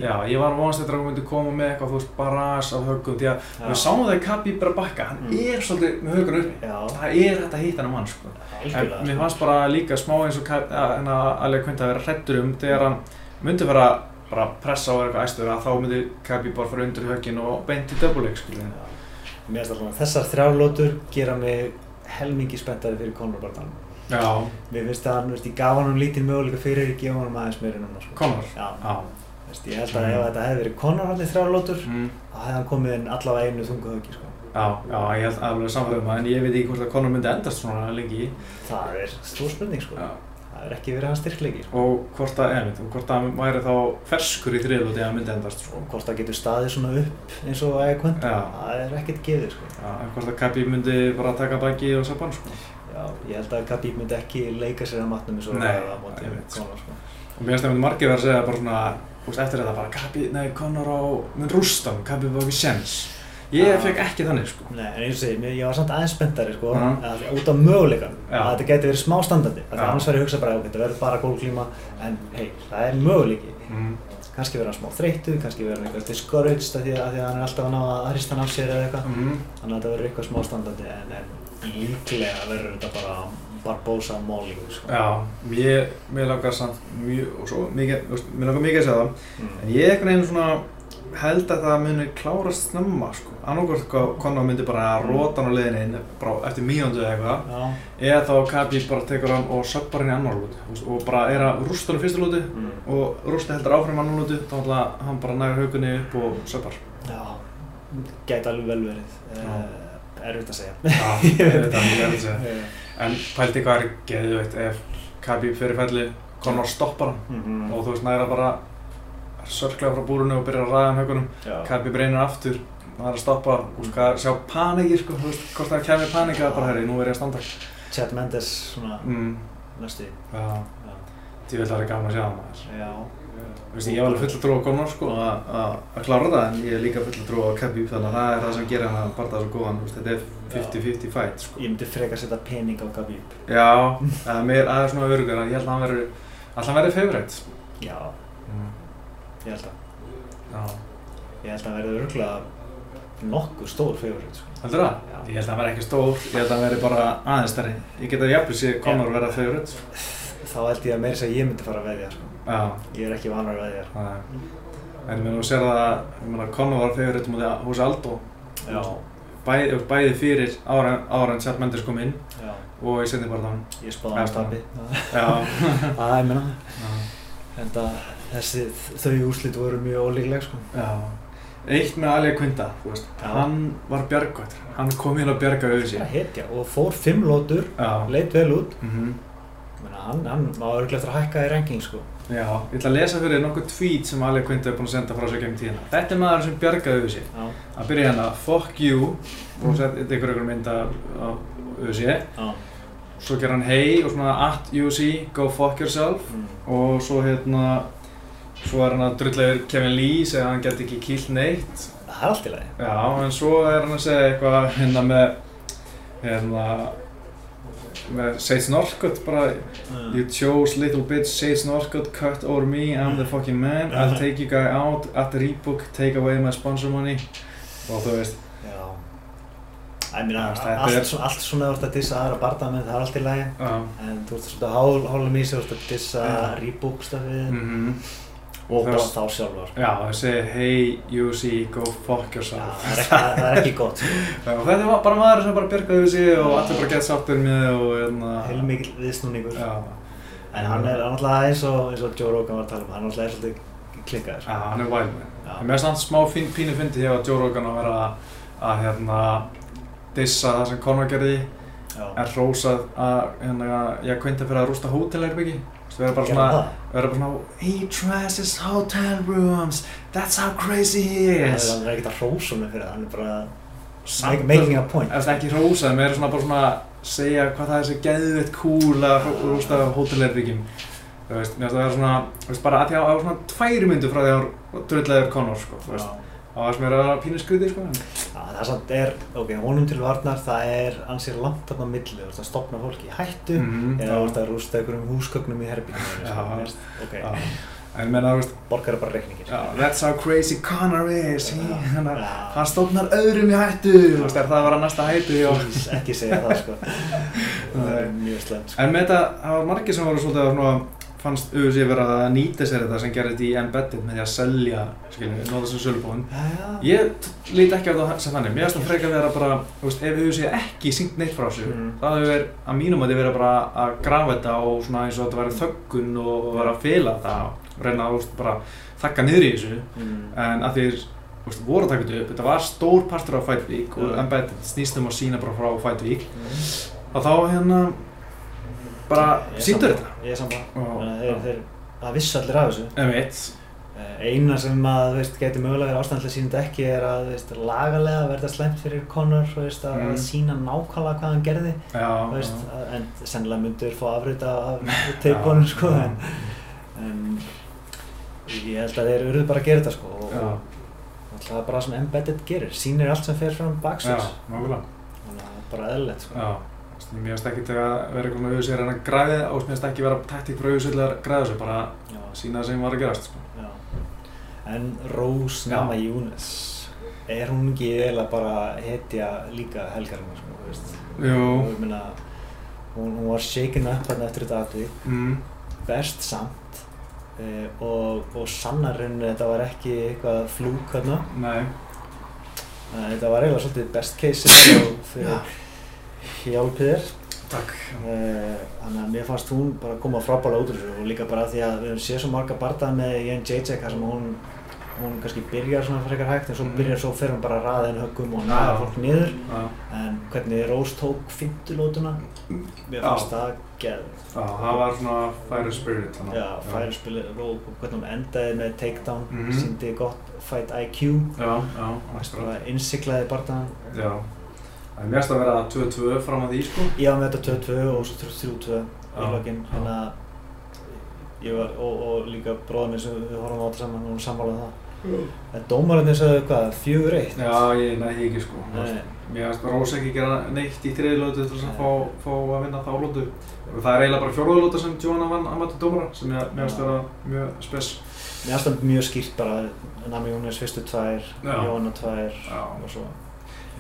Já, ég var vonast eftir að hann myndi koma með eitthvað, þú veist, barras af höggum því að við sáum það í Kabi bara bakka, hann Mm. er svolítið með högur uppi. Já, það er þetta að hitta hann mann, sko. En mér fannst bara líka smá eins og að alveg kvönda að vera hrettur um þegar hann myndi fara bara pressa á eitthvað æstur að þá myndi Kabi bara fara undir höggin og beint í double-leg, skiljið Mér finnst að þessar þrjárlótur gera mig helmingi spenntari fyrir Conor Bartan. Já, Mér finnst að hann, veist, ég gaf hann lítið möguleika fyrir, ég gefa hann aðeins meiri núna, sko. Conor Já, Já, veist, ég held að ef þetta hefði verið Conor hann í þrjárlótur, mm. þá hefði hann komið inn allavega einu þungu höggi, sko. já, já, ég held alveg samfæðum um það en ég veit ekki hvort að Conor myndi endast svona lengi Það er stór spurning, sko. Já. Það er ekki verið hans styrkleiki, sko. og hvort að, einmitt, og hvort að væri þá ferskur í þriðlóti að myndi endast, sko Og hvort það getur staðið svona upp eins og að kvönda, Já. það er ekkert gefið, sko. Já, en hvort að Kabi myndi bara taka baki og sappa hann, sko Já, ég held að Khabib myndi ekki leika sér að matnum eins og Nei, það móti. Conor, sko. og mér finnst það myndi margir vera að segja bara svona eftir þetta bara Kabi, nei, Conor á mun rústa hann, Kabi var ekki sjens ég fekk ekki þannig, sko Nei, en eins og segir, mér- ég var samt aðeins spenntari sko, Mhm. að, út af möguleikan Já. að þetta geti verið smá standandi að Já. annars verður ég að hugsa bara, ok, þetta verður bara gólklíma en hei, það er möguleiki mm. kannski verður hann smá þreyttu, kannski verður hann eitthvað discouraged af því, að að hann er alltaf að ná að hrista hann af sér eða eitthvað Mm. þannig að þetta verður eitthvað smá standandi en, en líklega verður þetta bara Barbosa málík sko. Já, mér, mér langar samt mjög, og svo mikið, veist, mér langar mikið að segja það mm. en ég veginn svona held að það muni klárast snemma, sko. Annarkvært hvað Conor myndi bara róta hann á leiðinni inn, bara eftir mínúndu eða eitthvað. Eða þá Kabi bara tekur hann og söppar hann í annar lúti. Og bara er að rústa hann í fyrsta lúti mm. og rústa heldur áfram annar lúti þá ætla hann bara nægur haugunni upp og söppar. Já, gæti alveg vel verið. Uh, erfitt að segja. Já, erfitt að segja. Eh, En pældi hvað er geðveitt ef Khabib fyrir felli, Conor stoppar hann. Mhm. og þú veist næra bara sörklega frá búrunu og byrja að ræða hann haugunum Já. Khabib reynir aftur, það er að stoppa og sko að sjá panikir sko, þú veist, hvort það kemur panika það bara herri, nú er ég að standa. Chad Mendes svona mm, næstu Já, Já. því vil það er gaman að sjá hann maður. Já. Þú veist, ég hef alveg full að trúa á Conor sko að- að að klára það en ég er líka full að trúa á Khabib þannig að það er það sem gerir hann að barða svo góðan, þetta er 50-50 fight sko. Ég myndi frekar setja pening á Khabib. Já, það er mér aðeins svona örugur en ég held að hann verður, alltaf hann verður favourite Já, mm. Ég held að. Já, Ég held að verði örgulega nokkuð stór favorit, sko. heldur það? Já. Ég held að hann verði ekki stór, ég held að hann verði bara aðeins stærri Ég get að jafnvel sé Conor verða favourite Þá held ég að meira segja ég myndi fara að veðja, sko. Ég er ekki vanar að veðja. það er En ég meina, þú sér það, ég Conor var favourite mútið hús Aldo Já, Bæði, fyrir ára, en Chad Mendes kom inn já. og í setni bara þann Ég spáði Já. stabi. Það er já, En það, þessi, þau úrslit voru mjög ólíkleg, sko. Eitt með veist, Já. hann var bjargvættur Hann kom inn að bjarga auðvitað Það sér er hetja og fór fimm lótur, Já, leit vel út. mhm Menna, hann, hann má örgulega eftir að hækka í ranking, sko. Já, ég ætla að lesa fyrir þér nokkuð tweet sem Ali Quinta er búinn að senda frá sér gegn tíðina. Þetta er maður sem bjargaði auðvitað. Já, Að byrja hérna, fuck you, og setja ykkur ykkur mynd af auðvitað. já. Svo ger hann hey og svona at UC, go fuck yourself. Mm. Og svo hérna, svo er hann að drulla yfir Kevin Lee, segja að hann geti ekki kýlt neitt. Það er allt í lagi. Já, en svo er hann að segja eitthvað hérna með, hérna, með Sage Northcutt bara Mm. You chose little bitch Sage Northcutt cut over me, I'm the fucking man I'll take you guy out at the Reebok take away my sponsor money og þú veist Já. Ég meina, allt, svona- allt svona þú ert að dissa aðra bardamenn, það er allt í lagi. Já En þú ert svona hál, hálum í sig, þú ert að dissa Já. Reebok stafið mhm og bara þá sjálfur. Já, það segir hey UC, go fuck Já, yourself það er ekki, það er ekki gott. sko. Já, og þetta var bara maður sem bara bjargaði við sig og allir bara gett sáttir með hérna Heilmikil viðsnúningur. Já, En hann er náttúrulega eins og, eins og Joe Rogan var að tala um, hann er náttúrulega svolítið klikkaður. já, hann er Já. En mér er samt smá pínu fyndi hjá Joe Rogan að vera að, hérna dissa það sem Conor gerði Já. er hrósað að hérna, ég kveinti fyrir að rústa hótelherbyggi Þú verður bara svona, það? verður bara svona He trashes hotel rooms, that's how crazy he is. er ekkert að hrósa mig fyrir það, hann er bara making a point. Það ekki hrósað, mér er svona bara svona segja hvað það er svo geðveitt cool að rústa hótelherbygjum þú veist, það vera svona þú veist, bara að því að það var svona tværi myndu frá því að dröðlegaður Conor sko, þú veist, það var sem er að pínu skriði sko það er samt er, ok, honum til varnar, það er ansið langt þarna á milli, þú veist að stopna fólki í hættu Mhm, eða þú veist að rústa einhverjum húsgögnum í herbygginu, Já. ok, Já. en menna, þú veist, borgar er bara reikningir. já, that's how crazy Conor is he, Já. hann, stofnar öðrum í hættu þú veist, er það að vera næsta hættu. Please, ekki segja það sko, það er mjög slemt sko. En með þetta, það var margir sem voru svolítið að fannst auðvitað vera að nýta sér þetta sem gerðist í Embedded með því að selja, skiljum, nota sem sölubóðin. Ég t- lít ekki á það sem þannig, mér finnst það frekar vera bara, þú veist, ef auðvitað ekki syngt neitt frá þessu, Mhm. það hefur verið, að mínum að þið vera bara að grafa þetta og svona eins og þetta væri þöggun og vera að fela þetta og reyna að, þú veist, bara þakka niður í þessu, Mm. en að því þú veist, voru að taka þetta upp, þetta var stór partur af Fight Week og Já. Embedded snýst um að sína bara frá Fight Week Mm. og þá hérna bara síndur þetta Ég er að þeir, það vissi allir af þessu. emitt Eh, Eina sem að, veist, geti mögulega verið ástæðanlega sínt ekki er að, veist, lagalega verða slemt fyrir Conor, þú veist, að Mm. mm. sína nákvæmlega hvað hann gerði, já, veist, já. að- en sennilega myndur fá afrita af teipunum, sko, Já. en, en ég held að þeir urðu bara að gera þetta, sko, og, Já. og það er bara það sem Embedded gerir, sýnir allt sem fer fram já, baksins, nákvæmlega þannig að það er bara eðlilegt, sko. já mér finnst ekki að vera eitthvað með auðvitað að reyna að græði og mér finnst ekki vera taktík frá auðvitað að græða þessu bara Já. sína það sem var að gerast sko. En Rose Já. Namajunas, er hún ekki eiginlega bara hetja líka helgarinnar, sko? Jú, meina, hún, hún var shaken up þarna eftir þetta atvið, mm, best samt uh, og, og sannar rauninni þetta var ekki eitthvað flúk þarna. nei Uh, þetta var eiginlega svolítið best case fyrir hjálpið þér. Takk. Uh, þannig að mér fannst hún bara koma frábæla út úr þessu og líka bara því að við höfum séð svo marga barndað með Jen Jacek þar sem hún, hún kannski byrjar svona frekar hægt en svo Mm. byrjar svo fyrir hún bara að raða inn höggum og naga fólk niður. En hvernig Rose tók fymtu lótuna mér fannst það geð já, það var svona fire spirit þannig. já, færi spilið ról og hvernig hún endaði með takedown Mhm. síndi gott fight IQ Já, já, akkurat. bara innsiklaði barndaðan Það er mest að vera 2-2 fram að því sko. Var með þetta 2-2 og svo 3-2 í Já, já. þannig að ég var, og, og líka bróðar minn sem við horfum á þetta saman og hún sammálaði það. En dómararnir sagði hvað, fjögur eitt Já, ég næði ekki sko. Nei. Mér finnst Rósa ekki gera neitt í þriði lótu til þess að fá, fá að vinna þá lótu það er eiginlega bara fjóruðu lóta sem Johanna vann að mati dómara sem ég, mér finnst vera mjög spes. Mér finnst það mjög skýrt bara Nami Jónas fyrstu tvær, Já. Jóhanna tvær Já. og svo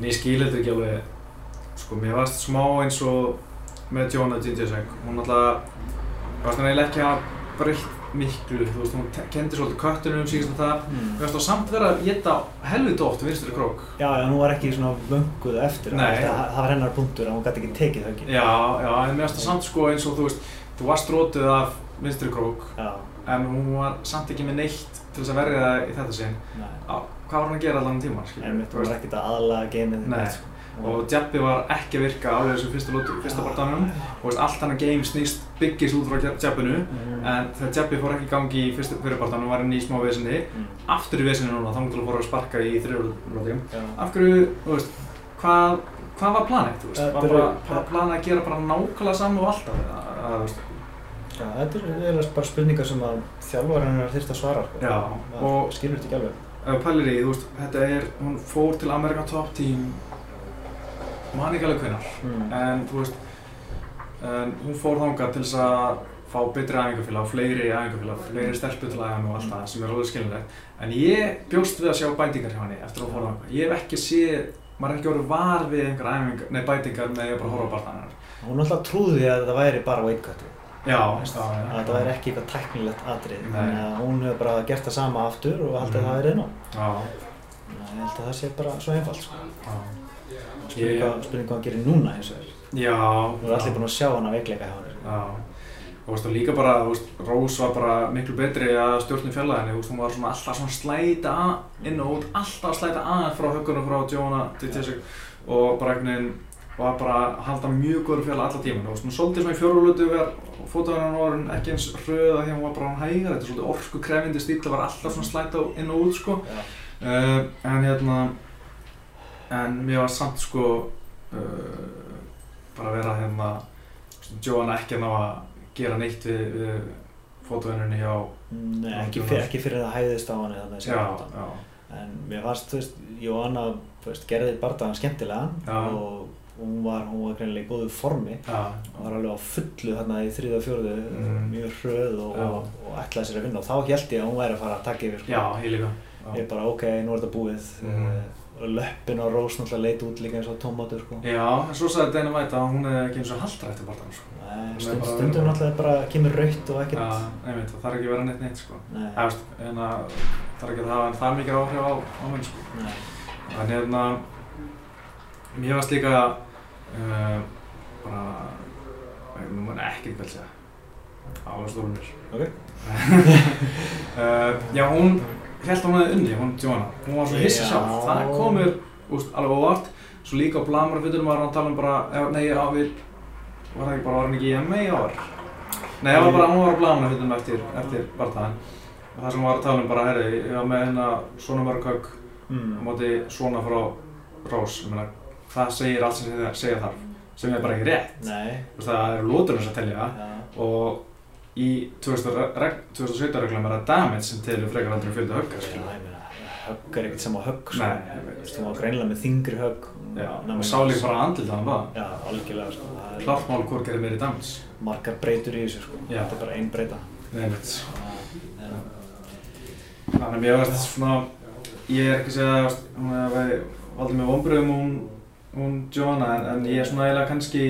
En ég skil þetta ekki alveg, sko, mér varst smá eins og með Jóhanna Dindjasek, hún alltaf, varst hann eiginlega ekki að breytt miklu, þú veist, hún kenndi svolítið köttunum síðast um það, mm. mér varst þá samt vera að geta helviti oft vinstri krók. já, já, hún var ekki svona vönguð eftir. Nei. það, það var hennar punktur að hún gæti ekki tekið höggin Já, já, en mér varst það samt sko eins og þú veist, þú varst rótuð af vinstri krók, já, en hún var samt ekki með neitt til þess að verja það í þetta sinn. nei hvað var hann að gera allan tíma, en mitt var ekkert að aðlaga geimið sko. Og Jabbi var ekki að virka alveg þessu fyrsta, fyrsta barndanum og veist, allt hann að game snýst byggist út frá Jabbinu. Mm. en þegar Jabbi fór ekki í gangi í fyrsta fyrirbartanum var hann í smá vesinni. Mm. aftur í vesinu núna, þá til að fóra að sparka í Já. af hverju, þú veist, hvað hvað var planið, þú veist, var bara, bara planið að gera bara nákvæmlega saman og alltaf? Eða, þú veist, Já, þetta er bara spurningar sem að þjálfarinn er þyrst að svara sko. Já, og- skilur þetta ekki alveg ef þú veist, þetta er hún fór til Amerikan Top Team. Man ekki alveg hvenar mm. en þú veist en hún fór þangað til þess að fá betri æfingafélag, fleiri æfingafélag, fleiri stelpur til að mig og allt það sem er alveg skiljanlegt. En ég bjóst við að sjá bætingar hjá henni eftir að fór þangað. Ég hef ekki séð, maður er ekki orðið var við einhver æfingar, nei bætingar með ég bara að horfa á barndanar Hún alltaf trúði að þetta væri bara weight að þetta væri ekki eitthvað tæknilegt atrið þannig að hún hefur bara gert það sama aftur og haldið Mhm. að það er einu já, ég held að það sé bara svo einfalt sko. já, spurning Ég- hvað hann gerir núna eins og er já. Þú er allir búin að sjá hana veikleika hjá hann og veist, og líka bara, veist, Rós var bara miklu betri að stjórnum fjallaðinni, hún var svona alltaf svona að slæta að, inn og út, alltaf að slæta að frá höggunum frá Jóna til Tessik og bara einhvern veginn bara að halda mjög góður fjalla alla tíman, þú veist, hún svolítið svona í fjórulötu þegar fótaðurinn var hún ekki eins hröða því hún var bara hann hægar, þetta er svolítið orku krefindi stíl, það var alltaf svona að slæta inn og út, sko. Já. Uh, en hérna, en mér var samt sko, uh, bara vera hérna Joanna ekki að ná að gera neitt við, við fótavennunni hjá Nei, Já, ekki, fyr, ekki fyrir það hæðist á hann eða já, bardaga. já, En mér fannst, þú veist, veist, gerði bardagan skemmtilegan og hún var, hún var greinilega í góðu formi. já, Hún var alveg á fullu þarna í þriða og fjóruðu, Mhm. mjög hröð og, Já. og, og ætlaði sér að vinna og þá held ég að hún væri að fara að taka yfir, sko. já, ég líka Ég bara, ok, nú er þetta búið. Mm. Og löppin á Rós náttúrulega leit út líka eins og tómatur, sko. Já, en svo sagði Dana White að hún er ekki eins og haldra eftir barndan sko. Nei, stund, stundum náttúrulega bara kemur rautt og ekkert. Já, einmitt, það þarf ekki að vera neitt neitt sko. Nei, Það að þarf ekki að hafa það mikið áhrif á, á menn sko. nei. Þannig hérna, mér varst líka uh, bara, ég nú maður ekki hvað segja, áhersluðunir. Ok. uh, já, hún held að hún hefði unni, hún Joanna. Hún var svo hissa Já. sjálf. Það komur, úst, alveg óvart. Svo líka á blamarafutunum var hann að tala um bara, eða, nei, já, við, var það ekki bara, var hann ekki í MA í ár? Nei, það var bara, hún var á blamarafutunum eftir, eftir barðaðin. Og það sem hún var að tala um bara, herri, ég var með hérna svona mörg högg á Mm. móti svona frá Rós, ég meina, það segir allt sem segja, segja þarf, sem er bara ekki rétt. Veist, það eru lóturinn sem telja já. og í 2000 reg- 2017 reglum er það damage sem telur frekar aldrei fjölda högga, Já, skilja. ég meina, högg er ekkert sem á högg, sko. Þú veist, var greinilega með þingri högg. Og sá líka bara andlið þannig að sko. Það klart mál hvort gerir meiri damage. Margar breytur í þessu, sko. Þetta er bara ein breyta. Þannig að mér varst svona, ég er ekki að segja að hún hefði valdið með vonbröðum hún, hún Joanna, en, en ég er svona eiginlega kannski,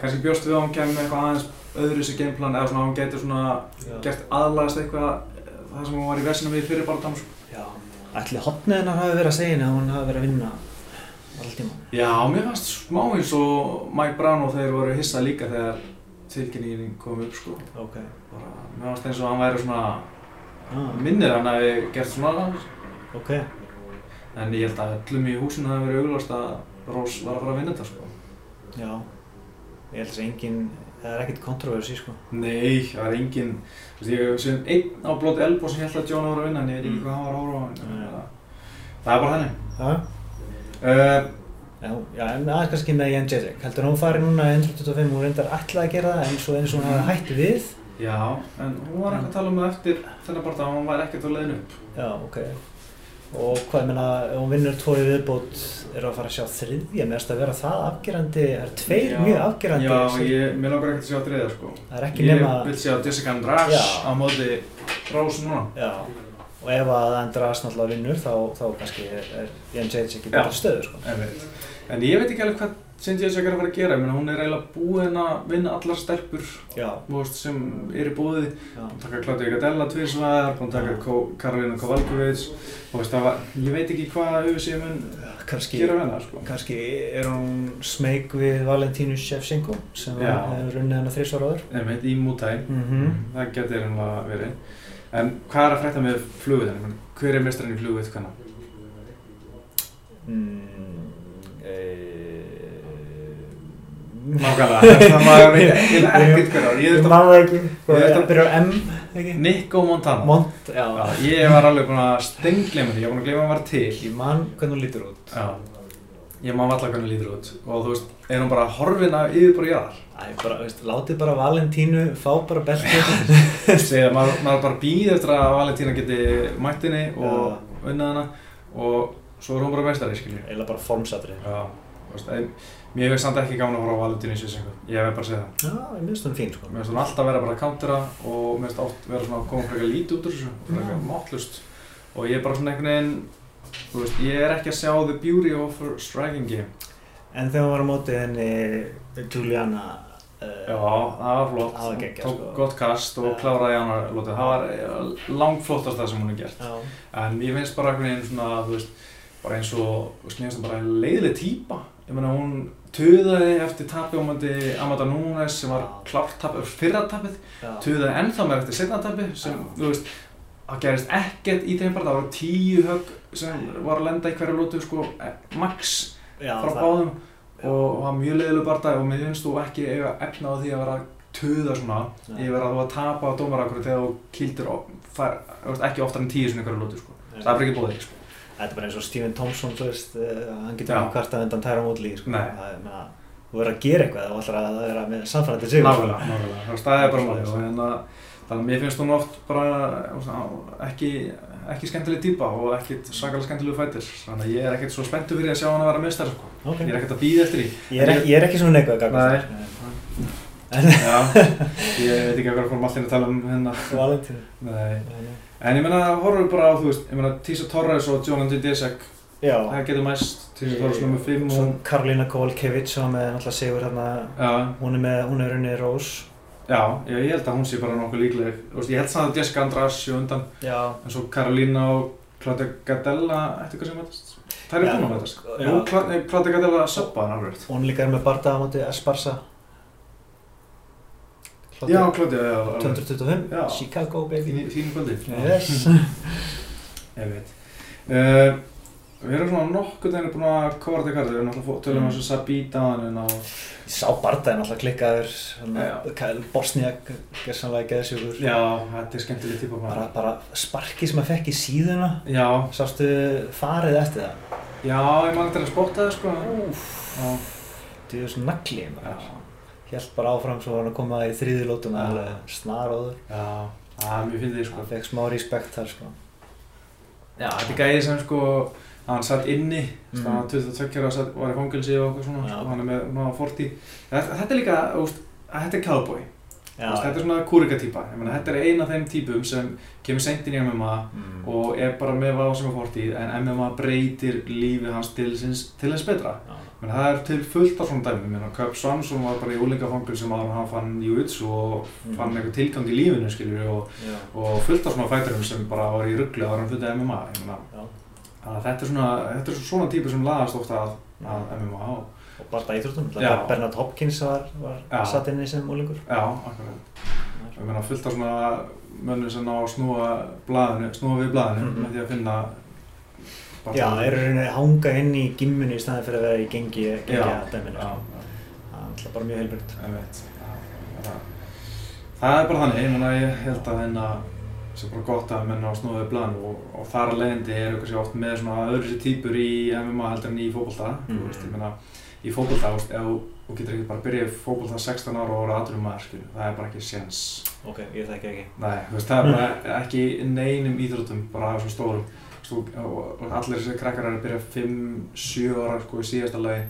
kannski bjóst við að hún kemur eitthvað aðeins öðru sér gameplan, eða svona hún getur svona já. gert aðlagast eitthvað það sem hún var í versinu við fyrir bara dans. Já. Ætli hotnið hennar hafi verið að segja henni að hún hafi verið að vinna alltaf tíma. Já, mér fannst smá eins og Mike Brown og þeir voru hissað líka þegar tilkynningin kom upp sko. Ok. Bara, mér fannst eins og hann væri svona, Ah, minnir hann að við gert svona, ok. en ég held að öllum í húsinu hafi verið auglast að Rós var að fara að vinna þetta sko. Já. Ég held að engin, það er ekkert kontroversi, sko. Nei, það er engin, þú veist, ég sem einn á blót elbo sem held að John var að vinna, en ég veit ekki Mm. hvað hann var að horfa á hann. Það er bara henni. Já. Uh, Já, já, en aðeins kannski með Jan Jezek. Heldur hún fari núna í 125, hún reyndar ætlaði að gera það en svo eins og hún hafi hætt við. já, en hún var eitthvað að tala um það eftir þennan bara að hún væri ekkert á leiðinu upp. Já, ok. Og hvað, ég meina, ef hún vinnur í viðbót, er að fara að sjá þriðja, meðast að vera það afgerandi, það er tveir Já. mjög afgerandi. Já, sem- ég, mér langar ekkert að sjá þriðja sko. Það ekki Ég nema, vil sjá Jessica Já. á móti Rós núna. já, og ef að Andras náttúrulega vinnur, þá, þá kannski er, er Jan Jezek í Já. betra stöðu, sko. En, en ég veit ekki alveg hvað St. Jessica er að fara að gera. Ég meina, hún er eiginlega búin að vinna allar stelpur veist, sem er í Búin að taka Claudia Gadella að taka Já. Ko Karolina var, ég veit ekki hvað UFC mun kannski, gera hennar sko. kannski er hún smeyk við Valentínu Shevchenko, sem hefur runnið hennar þrísvar áður. Einmitt, í Muay Mm Það getur einhverja verið. En hvað er að frétta með flugvið henni? Hver er mestrarinn í flugvið kannan? Mm, Nákvæmlega, það maður veit ekkert hver ár. Ég man það ekki. Ég Það að- byrjar á M, ekki? að Nico Montana. Mont, já. Já, ég var alveg búinn að stengleima því, ég var búinn að gleyma að hann var til. Ég man hvernig hún lítur út. Já. Ég má valla hvernig hún lítur út. Og þú veist, er hún bara horfin af yfirbúri jarðar? Æ, bara, veist, látið bara Valentínu fá bara beltið. Segja, maður, maður bara býð eftir að Valentína geti mættinni og unnað hana og svo er hún bara meistari, skiljið. Eða bara formsatrið. Já, þú veist, mér finnst samt ekki gaman að horfa á Valentínu í Svissengu. Ég hef bara að segja það. Já, ég minnst hún fín, sko. Mér finnst hún alltaf vera bara að countera og mér finnst oft vera svona að koma frekar lítið út úr þessu, frekar Já. máttlust. Og ég er bara svona einhvern veginn, þú veist, ég er ekki að sjá the beauty of her striking game. En þegar hún var á móti henni Juliana uh, Já, það var flott. Það var geggjað, Tók sko. gott kast og kláraði hana lótið. Það var eh, langflottast það sem hún er gert. En ég finnst bara einhvern veginn svona, þú veist, bara eins og, þú veist, mér finnst það bara leiðileg típa. Ég meina, hún tuðaði eftir tapið á mandi Amanda Nunes sem var Já. klárt tapið, fyrra tapið. já. Tuðaði ennþá meir eftir setna tapið sem, þú veist, það gerist ekkert í þeim bara. Það voru tíu högg sem var að lenda í hverju lótu, sko, eh, max Já, frá það- báðum. Og það var mjög leiðileg barndag og mér finnst þú ekki eiga efna á því að vera að tuða svona yfir að þú að tapa á dómarakuru þegar þú kildur fær, þú veist, ekki oftar en tíu svona ykkur lótu, sko. Það er ekki búið, sko. Þetta er bara eins og Stephen Thompson, þú veist, uh, hann getur ekki hvart að undan tæra mótlíði, sko. Nei. Það er, þú verður að gera eitthvað og ætlar að vera með samfærandi sigur. Nákvæmlega, nákvæmlega, það staðið bara máli og hérna, þannig að mér finnst hún oft bara ekki, ekki skemmtileg típa og ekkit sakalega skemmtilegu fættir þannig að ég er ekkert svo spenntu fyrir að sjá hann að vera meðstæðar sko. Ok. ég er ekkert að býða eftir því Ég er ekki, ég er ekki svona neikvæð. Já, ég veit ekki að vera fórum allir að tala um hérna Valentín. Nei. en ég meina, horfum bara á, þú veist ég meina, Tísa Torres og John Andy Desek Já. það getur mæst, Tísa Torres nummer 5 Svo og Karolina Kovalkiewicz sem var með náttúrulega sigur hérna, já, hún er með, hún er unni Rós. já, ég, ég held að hún sé bara nokkuð líkleg Þú veist, ég held samt að Jessica András sé undan Já. en svo Karolina og Claudia Gadella eftir hvað sem mætast það er búin að Cla- nei, Claudia Gadella söppaði hann alveg. Hún líka er með bardaða á móti Esparza. Já, Claudia, já, alveg. 225, Já. Chicago baby. Fínu kvöldi Yes. ég veit uh, við erum svona nokkuð þegar búin að kóra þetta kartu við erum alltaf tölum um Mm. þessu Sabita en á Ég sá bardaðin alltaf klikkaður, Já. Bosniak, gerðsanlega geðsjúkur. já, þetta er skemmtileg típa Bara, bara bara sparki sem að fekk í síðuna, já, sástu farið eftir það? já, ég man þetta að spotta það sko Úf, já, það er svona nagli bara. Já, Helt bara áfram svo var hann að koma í þriði lótuna, Já. alveg snaróður. já, það mjög fyndið sko Hann fekk smá respekt þar sko. Já, þetta er gæði sem sko, hann satt inni, mm. Hann var 22 ára, satt- var í fangilsi og eitthvað svona, Já. sko, hann er með ná 40. Þetta, er líka, veist, þetta er cowboy, Já, þetta er svona kúrikatýpa, þetta er ein af þeim típum sem kemur seint inn í MMA mm. og er bara með vá sem er fortíð, en MMA breytir lífi hans til, til þess betra. Já. Menn, það er til fullt af svona dæmum, ég meina, Köp Svansson var bara í úlingafangilsi sem en hann fann jiu-jitsu og Mm. fann eitthvað tilgang í lífinu, skiljur, og, Já, og fullt af svona fæturum sem bara var í ruggli en hann fundið MMA, já. Þannig að þetta er svona, þetta er svona típur sem lagast ofta að, að MMA og Og bara íþróttum, Já. Bernard Hopkins var, var Já. satt inni sem úlingur. já, akkurat. Ég meina fullt af svona mönnum sem ná að snúa blaðinu, snúa við blaðinu Mhm. með því að finna Já, það eru rauninni að hanga inn í gimminu í staðin fyrir að vera í gengi, gengi Já, að dæminu. já, sko. Það er alltaf bara mjög heilbrygt. ég veit. Já, það, það er bara þannig, ég meina ég held að hérna sé bara gott að menna að snúa við blaðinu og, og þar að leiðindi er kannski oft með svona öðru sér típur í MMA heldur en í fótbolta. Mhm. Þú veist, ég meina í fótbolta, þú veist, ef þú- getur ekki bara að byrja í fótbolta 16 ára og voru aðrum maður, skilju, það er bara ekki séns. Ok, ég þekki ekki. Nei, þú veist, það er bara ekki neinum íþróttum, bara af svona stórum. Þú og, allir þessi krakkar er að byrja 5-7 ára sko í síðasta lagi,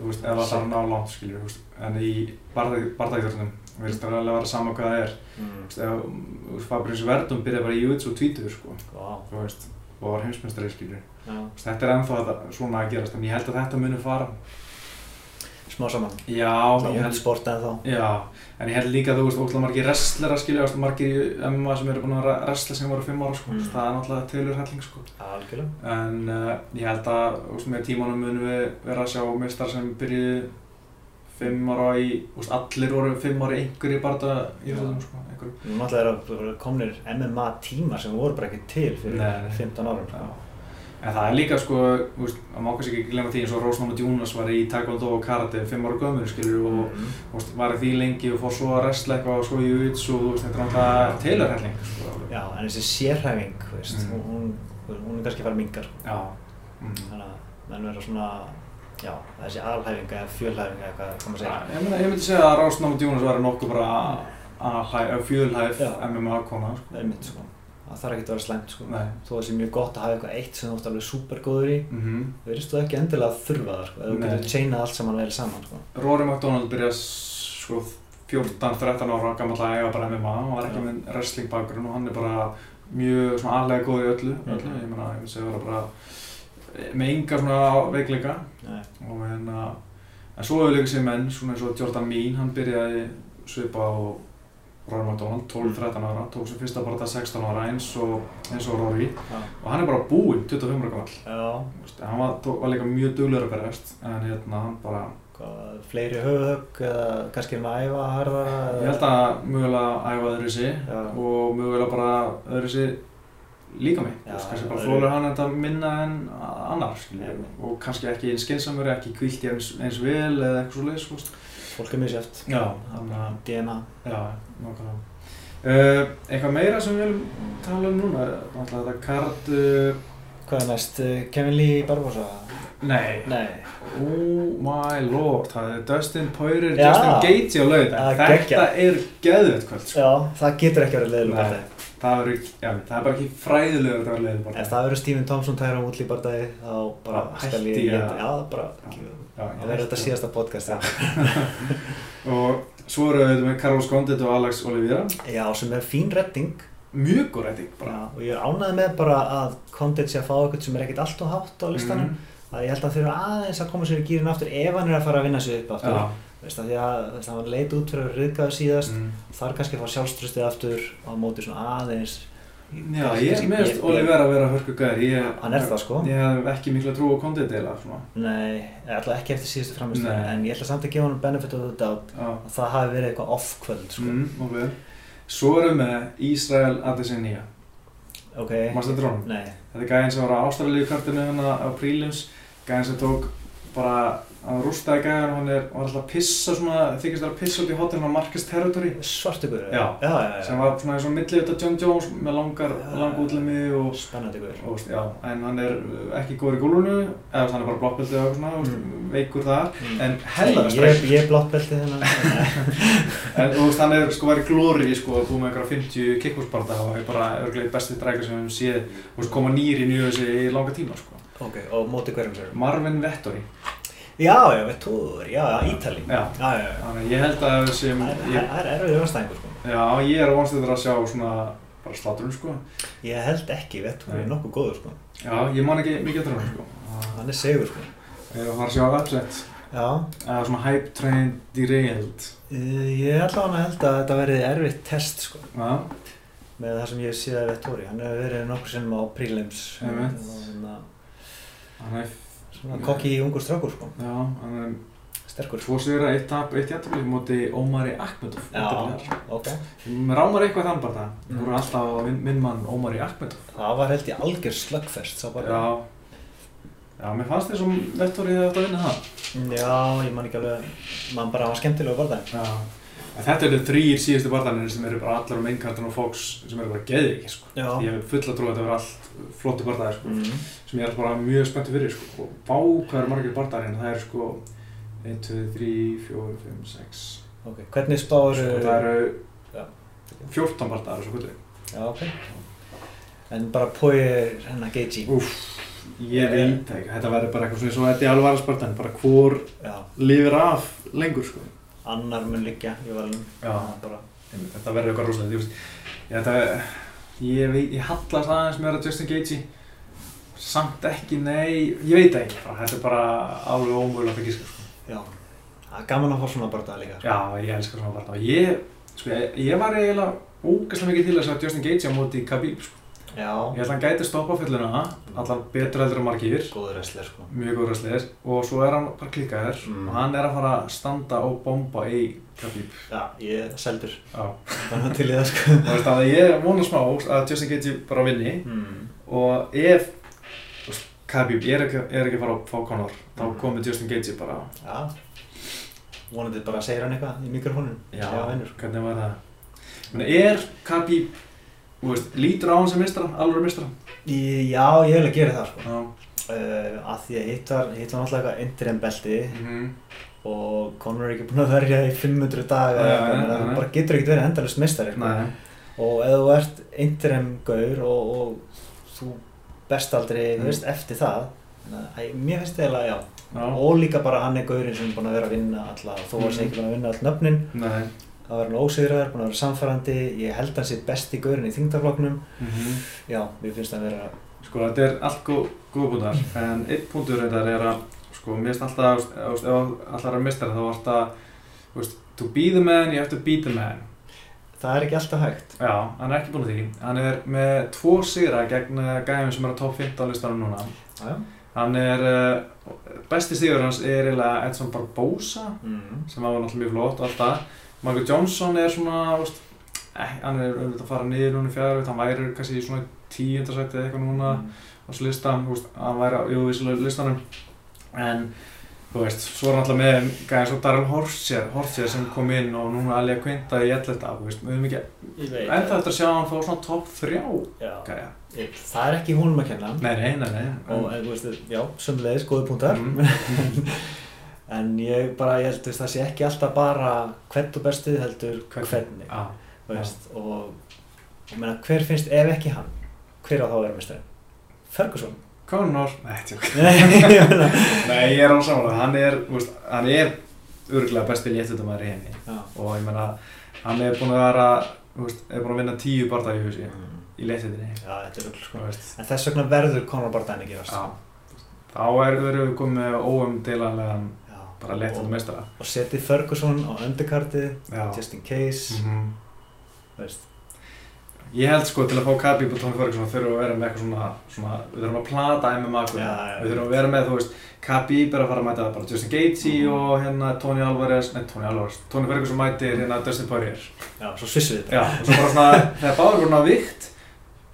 veist, þarf að ná langt, skiljur. En í veist, það er alveg að vera sama hvað það er. Mm. Veist, veist, Fabrice Verdum byrjaði bara í jiu-jitsu og tvítur, sko, veist, og var heimsmeistari, skiljur. Þetta er ennþá að, svona að gerast, en ég held að þetta muni fara. Smá saman. Já, Það ég er held, sport en þá. Já, en ég held líka að þú veist, ótrúlega margir wrestlera skilja, margir í MMA sem eru búin að wrestla sem voru fimm ára, sko, Mm. það er náttúrulega tilur helling, sko. Algjörlega. En uh, ég held að, veist, með tímanum munum við vera að sjá mistar sem byrjuðu fimm ára í, veist, allir voru fimm ára í einhverju barða í þessum, sko, einhverju. Nú náttúrulega eru komnir MMA tímar sem voru bara ekki til fyrir Nei, nei. 15 árum. Já. Sko. En það er líka, sko, þú veist, að má kannski ekki glemma því eins og Rósnáma Djúnas var í Taekwondo og Karate fimm ára gömur, skilju, og Mm. veist, var því lengi og fór svo að wrestla eitthvað og svo í jiu-jitsu og þetta er náttúrulega tilur helling, sko. Já, en þessi sérhæfing, veist, Mm. hún, hún er kannski að fara mingar. Já. Mm. Þannig að menn vera svona, já, þessi alhæfing eða fjölhæfing eða hvað hvað maður segir. ég, myndi, ég myndi segja að Rásnáma Djúnas var nokkuð bara fjölhæf. MMA-kona, sko. Það þarf ekki að vera slæmt, sko. Nei. Þó að það sé mjög gott að hafa eitthvað eitt sem þú ert alveg supergóður í, Mm -hmm. verðist þú ekki endilega að þurfa það, sko. Ef þú getur chainað allt saman vel saman, sko. Rory McDonald byrjaði sko 14-13 ára gammal að eiga bara MMA, hann var ekki með wrestling bakgrunn og hann er bara mjög svona aðlega góð í öllu, öllu. Mhm. ég meina, ég myndi segja að vera bara með enga svona veikleika og hérna, en svo líka sér menn, svona eins og Jordan Mean, hann byrjaði svipa á Rory McDonald, 12-13 ára, tók sem fyrsta bara 16 ára eins og, eins og Rory Já. og hann er bara búinn 25 ára gammal, veist, hann var, tók, var líka mjög duglegur að berjast, en hérna hann bara hvað, fleiri höfuðhögg eða kannski með að æfa harðara Ég held að mögulega æfa öðru sig Já. og mögulega bara öðru sig líka mig. Kannski bara flóður hann þetta minna en annar. Og kannski ekki eins skynnsamur, ekki kvílt eins, eins vel eða eitthvað svo leiðis. Fólk er að, DNA. já. Uh, eitthvað meira sem við viljum tala um núna, náttúrulega þetta kart uh, Hvað er næst? Uh, Kevin Lee Barbosa? Nei, Nei. oh my lord, það er Dustin Poirier. Justin Gaethje á laug Þetta er geðvett kvöld, sko. Já, það getur ekki verið leiðilega Nei. Það verður, er bara ekki fræðilega að það verður leiðin Ef það verður Stephen Thompson tæra út í bardagi, þá bara skal ég, ég að- já, bara, það verður þetta síðasta podcast. Og svo eru við með Carlos Condit og Alex Oliveira. já, sem er fín redding. Mjög góð rætting bara. Já, og ég er ánægð með bara að Condit sé að fá eitthvað sem er ekkert allt og hátt á listanum. Mhm. að ég held að þurfa aðeins að koma sér í gýrin aftur ef hann er að fara að vinna sig upp aftur. Veist að að veist, hann leit út fyrir að ryðgaðu síðast Mm. þar kannski að fá sjálfströstið aftur á móti svona aðeins Já, ég er meðast ég- Oliveira að vera hörku gæðir. Ég, Hann er það, sko. Ég hef ekki mikla trú á eða svona. nei, alltaf ekki eftir síðustu Nei. en ég ætla samt að gefa hann benefit of the doubt Já. að það hafi verið eitthvað off-kvöld sko. Mm, ok. Svo erum við með Ísrael Adesanya. ok, Mástu þetta drónum? nei Þetta er gæðin sem var á Ástralíu kartinu hérna á Prílims. Gæðin sem tók bara að rústaði gæðin og hann er, var alltaf að pissa svona, þykist að pissa út í hotellinu á Marcus Territory. svartu guður Já. já, já, já, Sem var svona eins og millið þetta John Jones með langar, Já. lang útlimi og spennandi guður já, en hann er ekki góður í gólunu eða hann er bara blokkbeltið og svona, mm. Veikur þar Mm. en hellar að ég, er blottbeltið þennan en þú veist, hann er sko verið glóri sko, búið með einhverja 50 kickboxbarda og er bara örglega besti drækjar sem við séð og veist, koma nýri í nýju þessi í langa tíma sko. Ok, og móti hverjum sér Marvin Vettori já, já, Vettur, já, Ítali já, já, já, þannig ég held að sem Það er- ég, er erfiður vannstæðingur sko. já, ég er vonstuður að sjá svona bara sláturinn sko Ég held ekki, Vettur Nei. nokkuð góður sko. já, ég man ekki mikið eftir hann sko Hann er segur sko. ég var að sjá upset Já, eða svona hype train derailed ég ætla hann að held að þetta verði erfitt test sko. já, með það sem ég séð af Vettori. Hann hefur verið nokkur sinnum á prelims og Einmitt. Hann svona kokki í ungur strákur sko. Já, hann er Sterkur. tvo sigra, eitt tap, eitt jættabli móti Ómari Akmedov Já, ok. Mér rámar eitthvað þann bara það Mm. Þú voru alltaf á minn, minn mann Ómari Akmedov Það var held ég algjör slöggfest. sá bara. Já Já, mér fannst þess að Vettori hefði átt að vinna það Já, ég man ekki alveg, mann bara var skemmtilega barðað. Já En þetta eru þrýr síðustu barðanir sem eru bara allar um einnkartan og Fox sem eru bara geðviki sko. Já. Ég hef fulla trú að þetta verður allt flottu barðaðir sko. Mm. sem ég er bara mjög spenntur fyrir sko. og bá hvað eru margir barðaðir hérna það eru sko 1, 2, 3, 4, 5, 6 Ok, hvernig spáur... sko, það eru Já. 14 barðaðir og svo kvöldi Já, ok. En bara Poirier, hennar Geiji. Úff, ég veit ekki, þetta verður bara eitthvað svona eins og þetta er alveg aðra spartan, bara hvor lifir af lengur sko. Annar mun liggja í valinu. Þetta verður eitthvað rosalega, ég ég, ég, hallast aðeins meira Justin Gaethje, samt ekki, nei, ég veit ekki, þetta er bara alveg ómögulegt að gíska sko. já. Það er gaman að fá svona barðað líka. sko. Já, ég elskar svona barna og ég, sko, ég, var eiginlega ógæslega mikið til að Justin Gaethje á móti Khabib, sko. Já. Ég held að hann gæti stoppa fylluna, allan betur heldur en margir. Góður wrestler, sko. mjög góð ræsleir og svo er hann bara klikkaður Mm. og hann er að fara að standa og bomba í Khabib Já, ég er seldur. Já. Þannig til í það, sko. og veist að ég vona smá að Justin Gaethje bara vinni Mm. og ef þú Khabib er ekki, er ekki fara að fá Conor þá Mm. komið Justin Gaethje bara Já. Vonandi bara segir hann eitthvað í mikrofónin. já, vinnur. hvernig var það Meni, er Khabib þú veist, lítur á hann sem mistara, alveg mistara Í, já, ég vil að gera það, sko. já Uh, að því að hitt var, hitt var náttúrulega eitthvað interim belti Mhm. og Conor er ekki búinn að verja í 500 daga eða eitthvað, þannig að þú bara getur ekkert verið endalust mistari sko. Og ef þú ert interim gaur og, og þú best aldrei, Mm. þú veist, eftir það að mér finnst það eiginlega já Já. og líka bara hann er gaurinn sem er búinn að vera að vinna alla, þó að Mhm. sé ekki búinn að vinna all nöfnin Nei. Það var hann ósigraður, búinn að vera samfærandi ég held hann sé besti gaurinn í þingdarflokknum Mhm. já, mér finnst það að vera Sko þetta er allt góð, góð búndar en einn punktur reyndar er að sko mér finnst alltaf, þú ef allar er mistari þá vart að, þú veist, to be the man you have to beat the man það er ekki alltaf hægt. Já, hann er ekki búinn að því. Hann er með tvo sigra gegn eh, gæðum sem er á top 15 listanum núna. Já, já. hann er, uh, besti sigur hans er eiginlega Edson Barbosa Mm. sem var náttúrulega mjög flott og allt það Michael Johnson er svona, veist eh, hann er auðvitað að fara niður núna í fjár hann væri kannski í svona tíundarsætti eða eitthvað núna Mm. á þessu lista, þú veist, hann væri á vissulega listanum en þú veist, svo er hann alltaf með gæðin svo Darren Horsier, Horsier sem kom inn og núna Alja Quinta í elletta, þú veist, við höfum ekki ennþá eftir að sjá hann fá svona topp þrjá. Ég- Það er ekki húnum að kenna. Nei, nei, nei, nei. Og, en, þú veist, já, sömulegis, góði punktar. Mm. En ég bara, ég held, þú veist, það sé ekki alltaf bara hvern og bestið heldur Hvernig. þú veist, og, og meina, hver finnst, ef ekki hann, hver á þá að vera mestarinn? Ferguson? Conor, nei. Nei, ég ég er alveg samanlega, hann er, þú veist, hann er örgulega besti léttutumæður í henni já. og ég meina, hann er búinn að vera, þú veist, er búinn að vinna tíu barða í húsi í léttutinni, Já, þetta er rugl, sko. þú. En þess vegna verður Conor Bardani að gerast. Já, þá er, erum við komið með óumdeilanlegan Bara léttutum meistara. Og setið Ferguson á underkartið, Já. just in case, Mhm. þú veist. Ég held sko til að fá Khabib og Tony Ferguson þurfum við að vera með eitthvað svona, svona við þurfum að plata MMA. Já, já. við þurfum að vera með, þú veist, Khabib er að fara að mæta bara Justin Gaethje Mhm. og hérna Tony Alvarez, nei Tony Alvarez, Tony Ferguson mætir hérna Dustin Poirier Já, svo svissum við þetta. Já, og svo bara svona, þegar báður voru ná vikt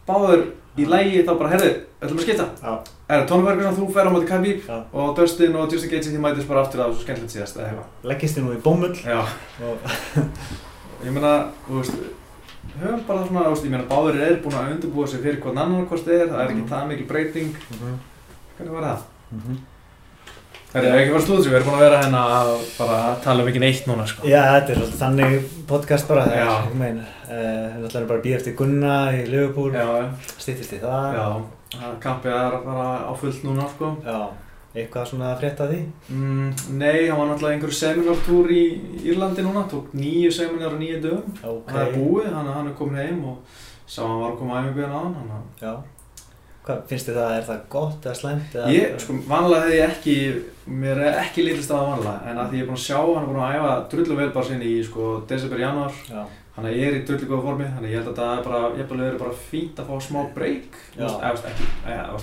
báður í lægi þá bara, herðu, ætlum að skipta Já. Er Tony Ferguson, þú fer á móti Khabib Já. og Dustin og Justin Gaethje þið mætist bara aftur að það var svo skemmtilegt síðast eða eitthvað Leggist þið nú í bómull Já, ég meina, þú veist, höfum bara svona, veist, ég meina, báður er búin að undirbúa sig fyrir hvern annan hvort þið er, það er ekki Mhm. það mikil breyting. Hvernig var það? Mhm. Það er ekki bara slúðsig, við erum búin að vera hérna að bara tala um ekki neitt núna, sko. Já, þetta er svolítið þannig podcast bara, það er, ég meina, uh, við ætlum bara að býja eftir Gunna í Liverpool, stýttist í það. já, það kampið er að fara á fullt núna, sko. Já, eitthvað svona að frétta því? Mm, nei, hann var náttúrulega einhverju seminartúr í Írlandi núna, tók nýju seminar á nýju dögum. Ok. Það er búið, hann, hann er komin heim og sá hann var að koma að æfingu hérna á hann, hann Já. Hvað, finnst þið það, er það gott eða slæmt? Eða, Ég, sko, vanlega hefði ég ekki, mér er ekki litist á það vanlega, en að því ég er búinn að sjá, hann er búinn að æfa drullu vel bara sinni í, sko, desember, januar, Já, hann er í drullu góða formi, þannig ég held að það er bara, ég hef verið bara fínt að fá smá veist, eða, ekki,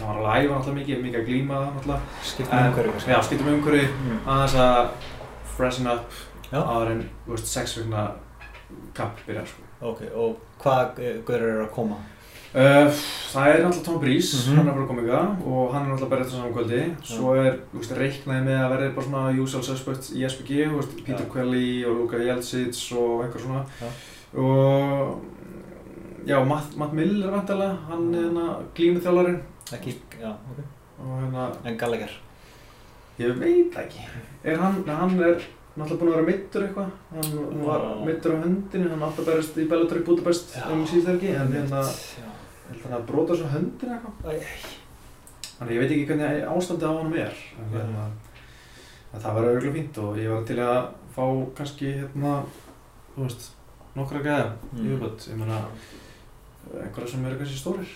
hann var að æfa náttúrulega mikið, mikið að glíma það náttúrulega, skipt með umhverju já, skiptum umhverju, Mm. aðeins að freshen up, áður en, þú veist, sex vikna kamp byrjar, sko. Ok, og hvað gaurur eru að koma? Uh, það er náttúrulega Tom Breeze, Mhm. hann er að fara að koma ykkar og hann er náttúrulega bara eftir saman kvöldi svo er, þú veist, reiknaði með að verði bara svona usual suspects í SPG, þú veist, Peter. Quelly og Luka Jelcic og einhver svona Já. Og já, Matt, Matt Miller vantilega, hann er hérna glímuþjálfarinn Ekki, já, ok. og hérna, En Gallagher? ég veit ekki er hann, hann er náttúrulega búinn að vera mittur eitthvað hann var Já. mittur á höndinu, hann átti að berast í Bellator í Budapest um síðuhelgi en hérna, hann að brota svo höndinu eitthvað Þannig ég veit ekki hvernig ástandið á honum er. Hérna, það var auðvitað fínt og ég var til að fá kannski hérna, þú veist, nokkra gæða Mm. viðböld. Ég meina, einhverja sem eru kannski stórir.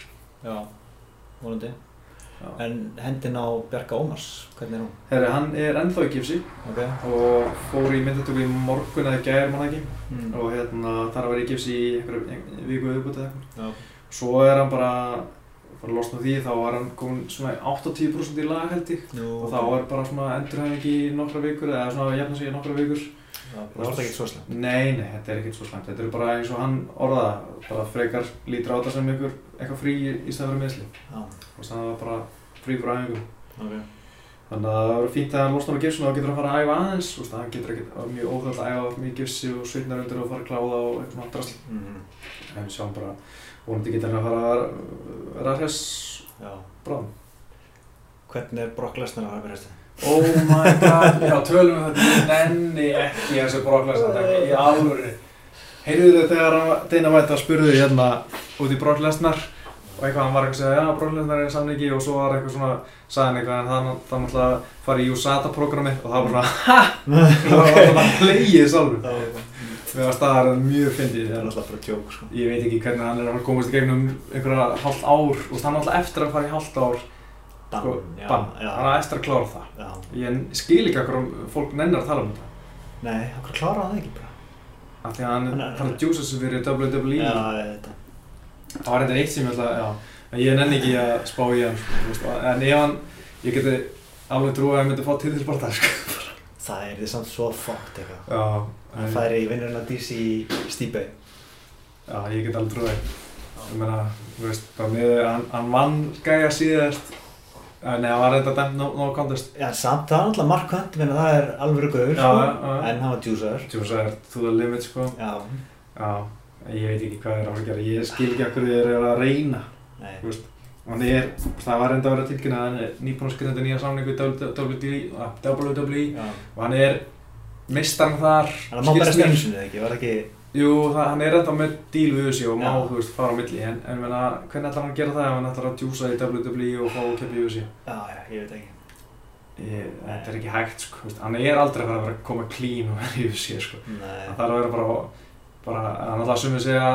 Já, vonandi. Já. En hendin á Bjarka Ómars, hvernig er hún? Herri, hann er ennþá í gifsi Ok. og fór í myndatöku í morgun eða gær, manna ekki. Mm. Og hérna, þar var í gifsi í einhverju ein- viku viðböld eða eitthvað. Svo er hann bara, að losna því, þá var hann komin svona 80% í lag held ég. Og þá er bara svona endurhæfing í nokkra vikur eða svona jafna sig í nokkra vikur. Það var það ekki svo slæmt. Nei, nei, þetta er ekkert svo slæmt. Þetta er bara eins og hann orðaða, bara frekar lítur á þetta sem ykkur eitthvað frí í fyrir meðsli. Já, Og að það var bara frí fyrir æfingu. ok. Þannig að það verður fínt að hann losnar á gipsinu og getur að fara að æfa aðeins. Þú veist, hann getur ekkert það er mjög óþægt að æfa mjög gipsi og svitnar undir og fara að kláða og eitthvað svona drasl. Mm. En sjáum bara, vonandi getur hann að fara að vera hress Já. bráðum. Hvernig er Brock Lesnar að hafa byrjast? Oh my god, já tölum við þetta, ég nenni ekki þessu brokklæsnardæmi í alvöru. Heyrðu þið þegar Dana White spurði hérna út í Brock Lesnar og eitthvað hann var eitthvað að segja, já Brock Lesnar er samningi og svo var eitthvað svona, sagði hann eitthvað en það það náttúrulega farið í USADA programmi og það var svona, ha! Það var svona hlegið sjálfur. Já, ok. Mér var staðar mjög fyndið. Það er alltaf bara tjók, sko. Ég veit ekki hvernig hann er að að komast í gegnum einhverja hálft ár og það er náttúrulega eftir að fara í hálft ár, Bann, sko, já, bann. já. Hann er eftir að klára það. Já. Ég skil ekki okkur um fólk nennir að tala um þetta. Nei, okkur kláraði það ekki bara. Af því að hann er- þarf að djúsa sig fyrir WWE. Já, veit það. Það var eitthvað eitt sem ég ætla að, ég nenni ekki að spá í hann, sko. En ef hann, ég geti alveg trúið að hann myndi fá titilsparta, sko. Það er því samt svo fokkt eitthvað. Hann færi í vinnurinn að DC í Stíbei. Já, ég get alveg trúið. Ég meina, þú veist, bara með, hann, hann vann gæja síðast, Nei, hann var reynda dæmt no, no contest. Já, samt það er náttúrulega Mark Hunt, minna það er alvöru gaur, Já, sko. En hann var djúsaður. Er to the limit, sko. Já, Já, ég veit ekki hvað er að gera. Ég skil ekki okkur þið eru að reyna. Þú veist, hann er, það var reynda að vera tilkynna, hann er nýbúinn að skrifa þetta nýja samning við WWE, Já. og hann er mistarn þar, Þannig að má bara skilst mér. einu sinni, ekki? Jú, það, hann er enda með díl við þessu og má, Já. þú veist, fara á milli, en, en menna, hvernig ætlar hann að gera það ef hann ætlar að djúsa í WWE og fá að keppa í þessu? Já, já, ég veit ekki. Ég, þetta er ekki hægt, sko, veist, hann er aldrei að að vera að koma clean og vera í þessu, sko. Nei. Það þarf að vera bara, bara, hann ætla að sumið segja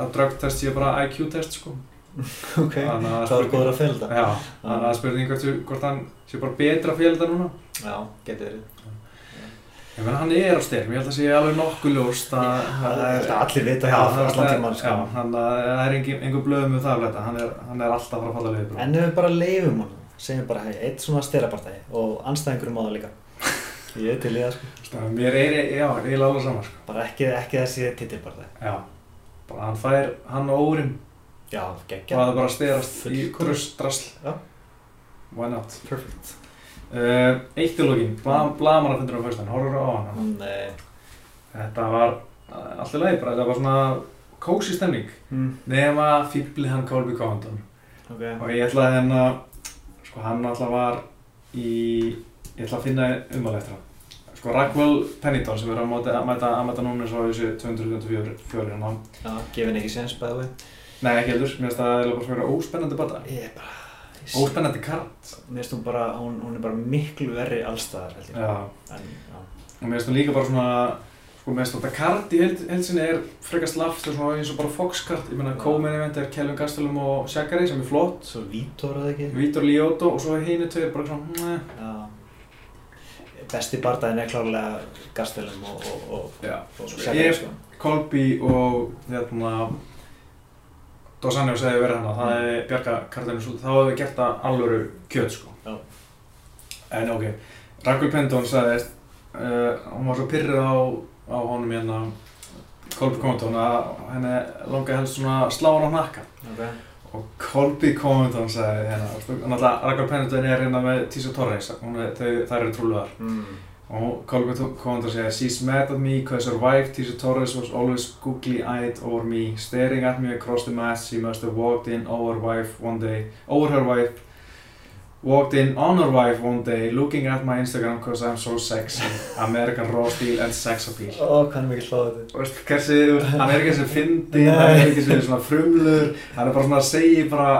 að drug test sé bara IQ test, sko. Ok. Að Það var góður að fylgja. Já, þannig að spurning hvort, hann sé bara betra fyrir þetta núna. Já, getur verið. Ég meina, hann er á styrm, ég held að sé alveg nokkuð ljóst að Það er allir vita það er allan tímann, Já, sko. hann það er einhver blöðum með það að leta, hann er, hann er alltaf að fara að falla við En ef við bara leifum honum, segjum bara, hei, eitt svona styrrapartæði og anstæðingurum á það líka. Ég er til í það, sko. Sko, Mér er, já, eiginlega alveg saman, sko. Bara ekki, ekki þessi titilpartæði. Já, bara hann fær, hann og órin, Já, og geggja. það bara styrast í drust, Uh, eitt í lókin, bla, blamanarfundur á fyrstan, horfur á hann. Nei. Þetta var uh, allt í lagi bara, þetta var svona kósi stemning. Mm. Nema fýbli hann Colby Covington. Ok. Og ég ætlaði henn að, sko hann alltaf var í, ég ætla að finna ummál eftir hann. Sko Ragwell Pennington sem er að mæta, að mæta, að mæta núna svo þessu 224 hérna. Já, gefin ekki séns bæði við. Nei, ekki heldur, mér finnst það bara svona óspennandi bata. Ég er bara... Óspennandi kart. Mér finnst hún bara, hún, hún er bara miklu verri allstaðar, held ég. Já, En, já. og mér finnst það líka bara svona, sko mér finnst þetta kart í held, heldsinni er frekar slaft, það er svona eins og bara Fox kart. Ég meina, co-main event er Kelvin Gastelum og Shaqari sem er flott. Svo Vítor eða ekki? Vítor Lioto og svo er hinu tveir bara svona, meh. Já. Besti barndaginn er klárlega Gastelum og, og, og, og Shaqiri, ég- sko. Colby og hérna Dos Anjos hefði verið hann það hefði bjarga kartinu svo þá hefði gert það alvöru kjöt sko Já. en ok Ragnar Pendón sagðist uh, hún var svo pyrrið á, á honum hérna Colby Covington að henni langaði helst svona að slá hann á hnakka Ok. og Colby Covington sagði hérna náttúrulega Ragnar Pendón er hérna með Tísa þau, þær eru trúluðar Mm. Og Colby Covington segir She's mad at me because her wife Tisha Torres was always googly-eyed over me staring at me across the mat she must have walked in over wife one day over her wife walked in on her wife one day looking at my Instagram because I'm so sexy American raw steel and sex appeal Ó, hvað er mikið hlóðið þetta? Þú veist, hversi, hann er ekki sem fyndi, hann er ekki sem svona frumlur, hann er bara svona að segja bara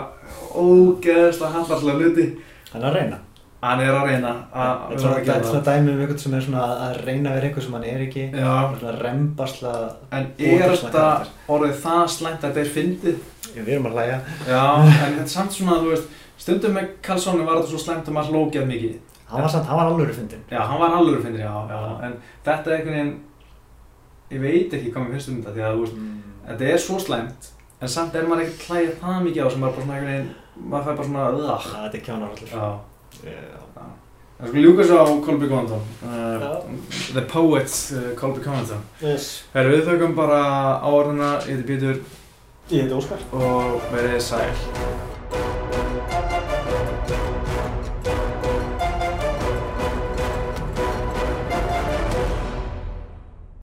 ógeðslega hallarlega hluti. Hann er að reyna. Hann er að reyna að er svona, þetta er svona dæmi um einhvern sem er svona að- að reyna að vera einhver sem hann er ekki. Svona rembasla. En er þetta orðið það slæmt að þetta er fyndið? Við erum að hlæja. Já, en þetta er samt svona, þú veist, stundum með Karlssoni var þetta svo slæmt að maður hlókjað mikið. Hann var samt, hann var alveg fyndinn. Já, hann var alveg fyndið, já, já, en þetta er einhvern veginn, ég veit ekki hvað mér finnst um þetta, því að, þú veist, Mm. þetta er svo slæmt, en samt er maður ekki hlæðið það á svona svona, er kjánarallur. Já, Já. það sko ljúka svo á Colby Covington, uh. The Poet uh, Colby Covington. Yes. Herru, við þaukum bara áorðina, ég heiti Pétur Ég heiti Óskar. og verið sæl.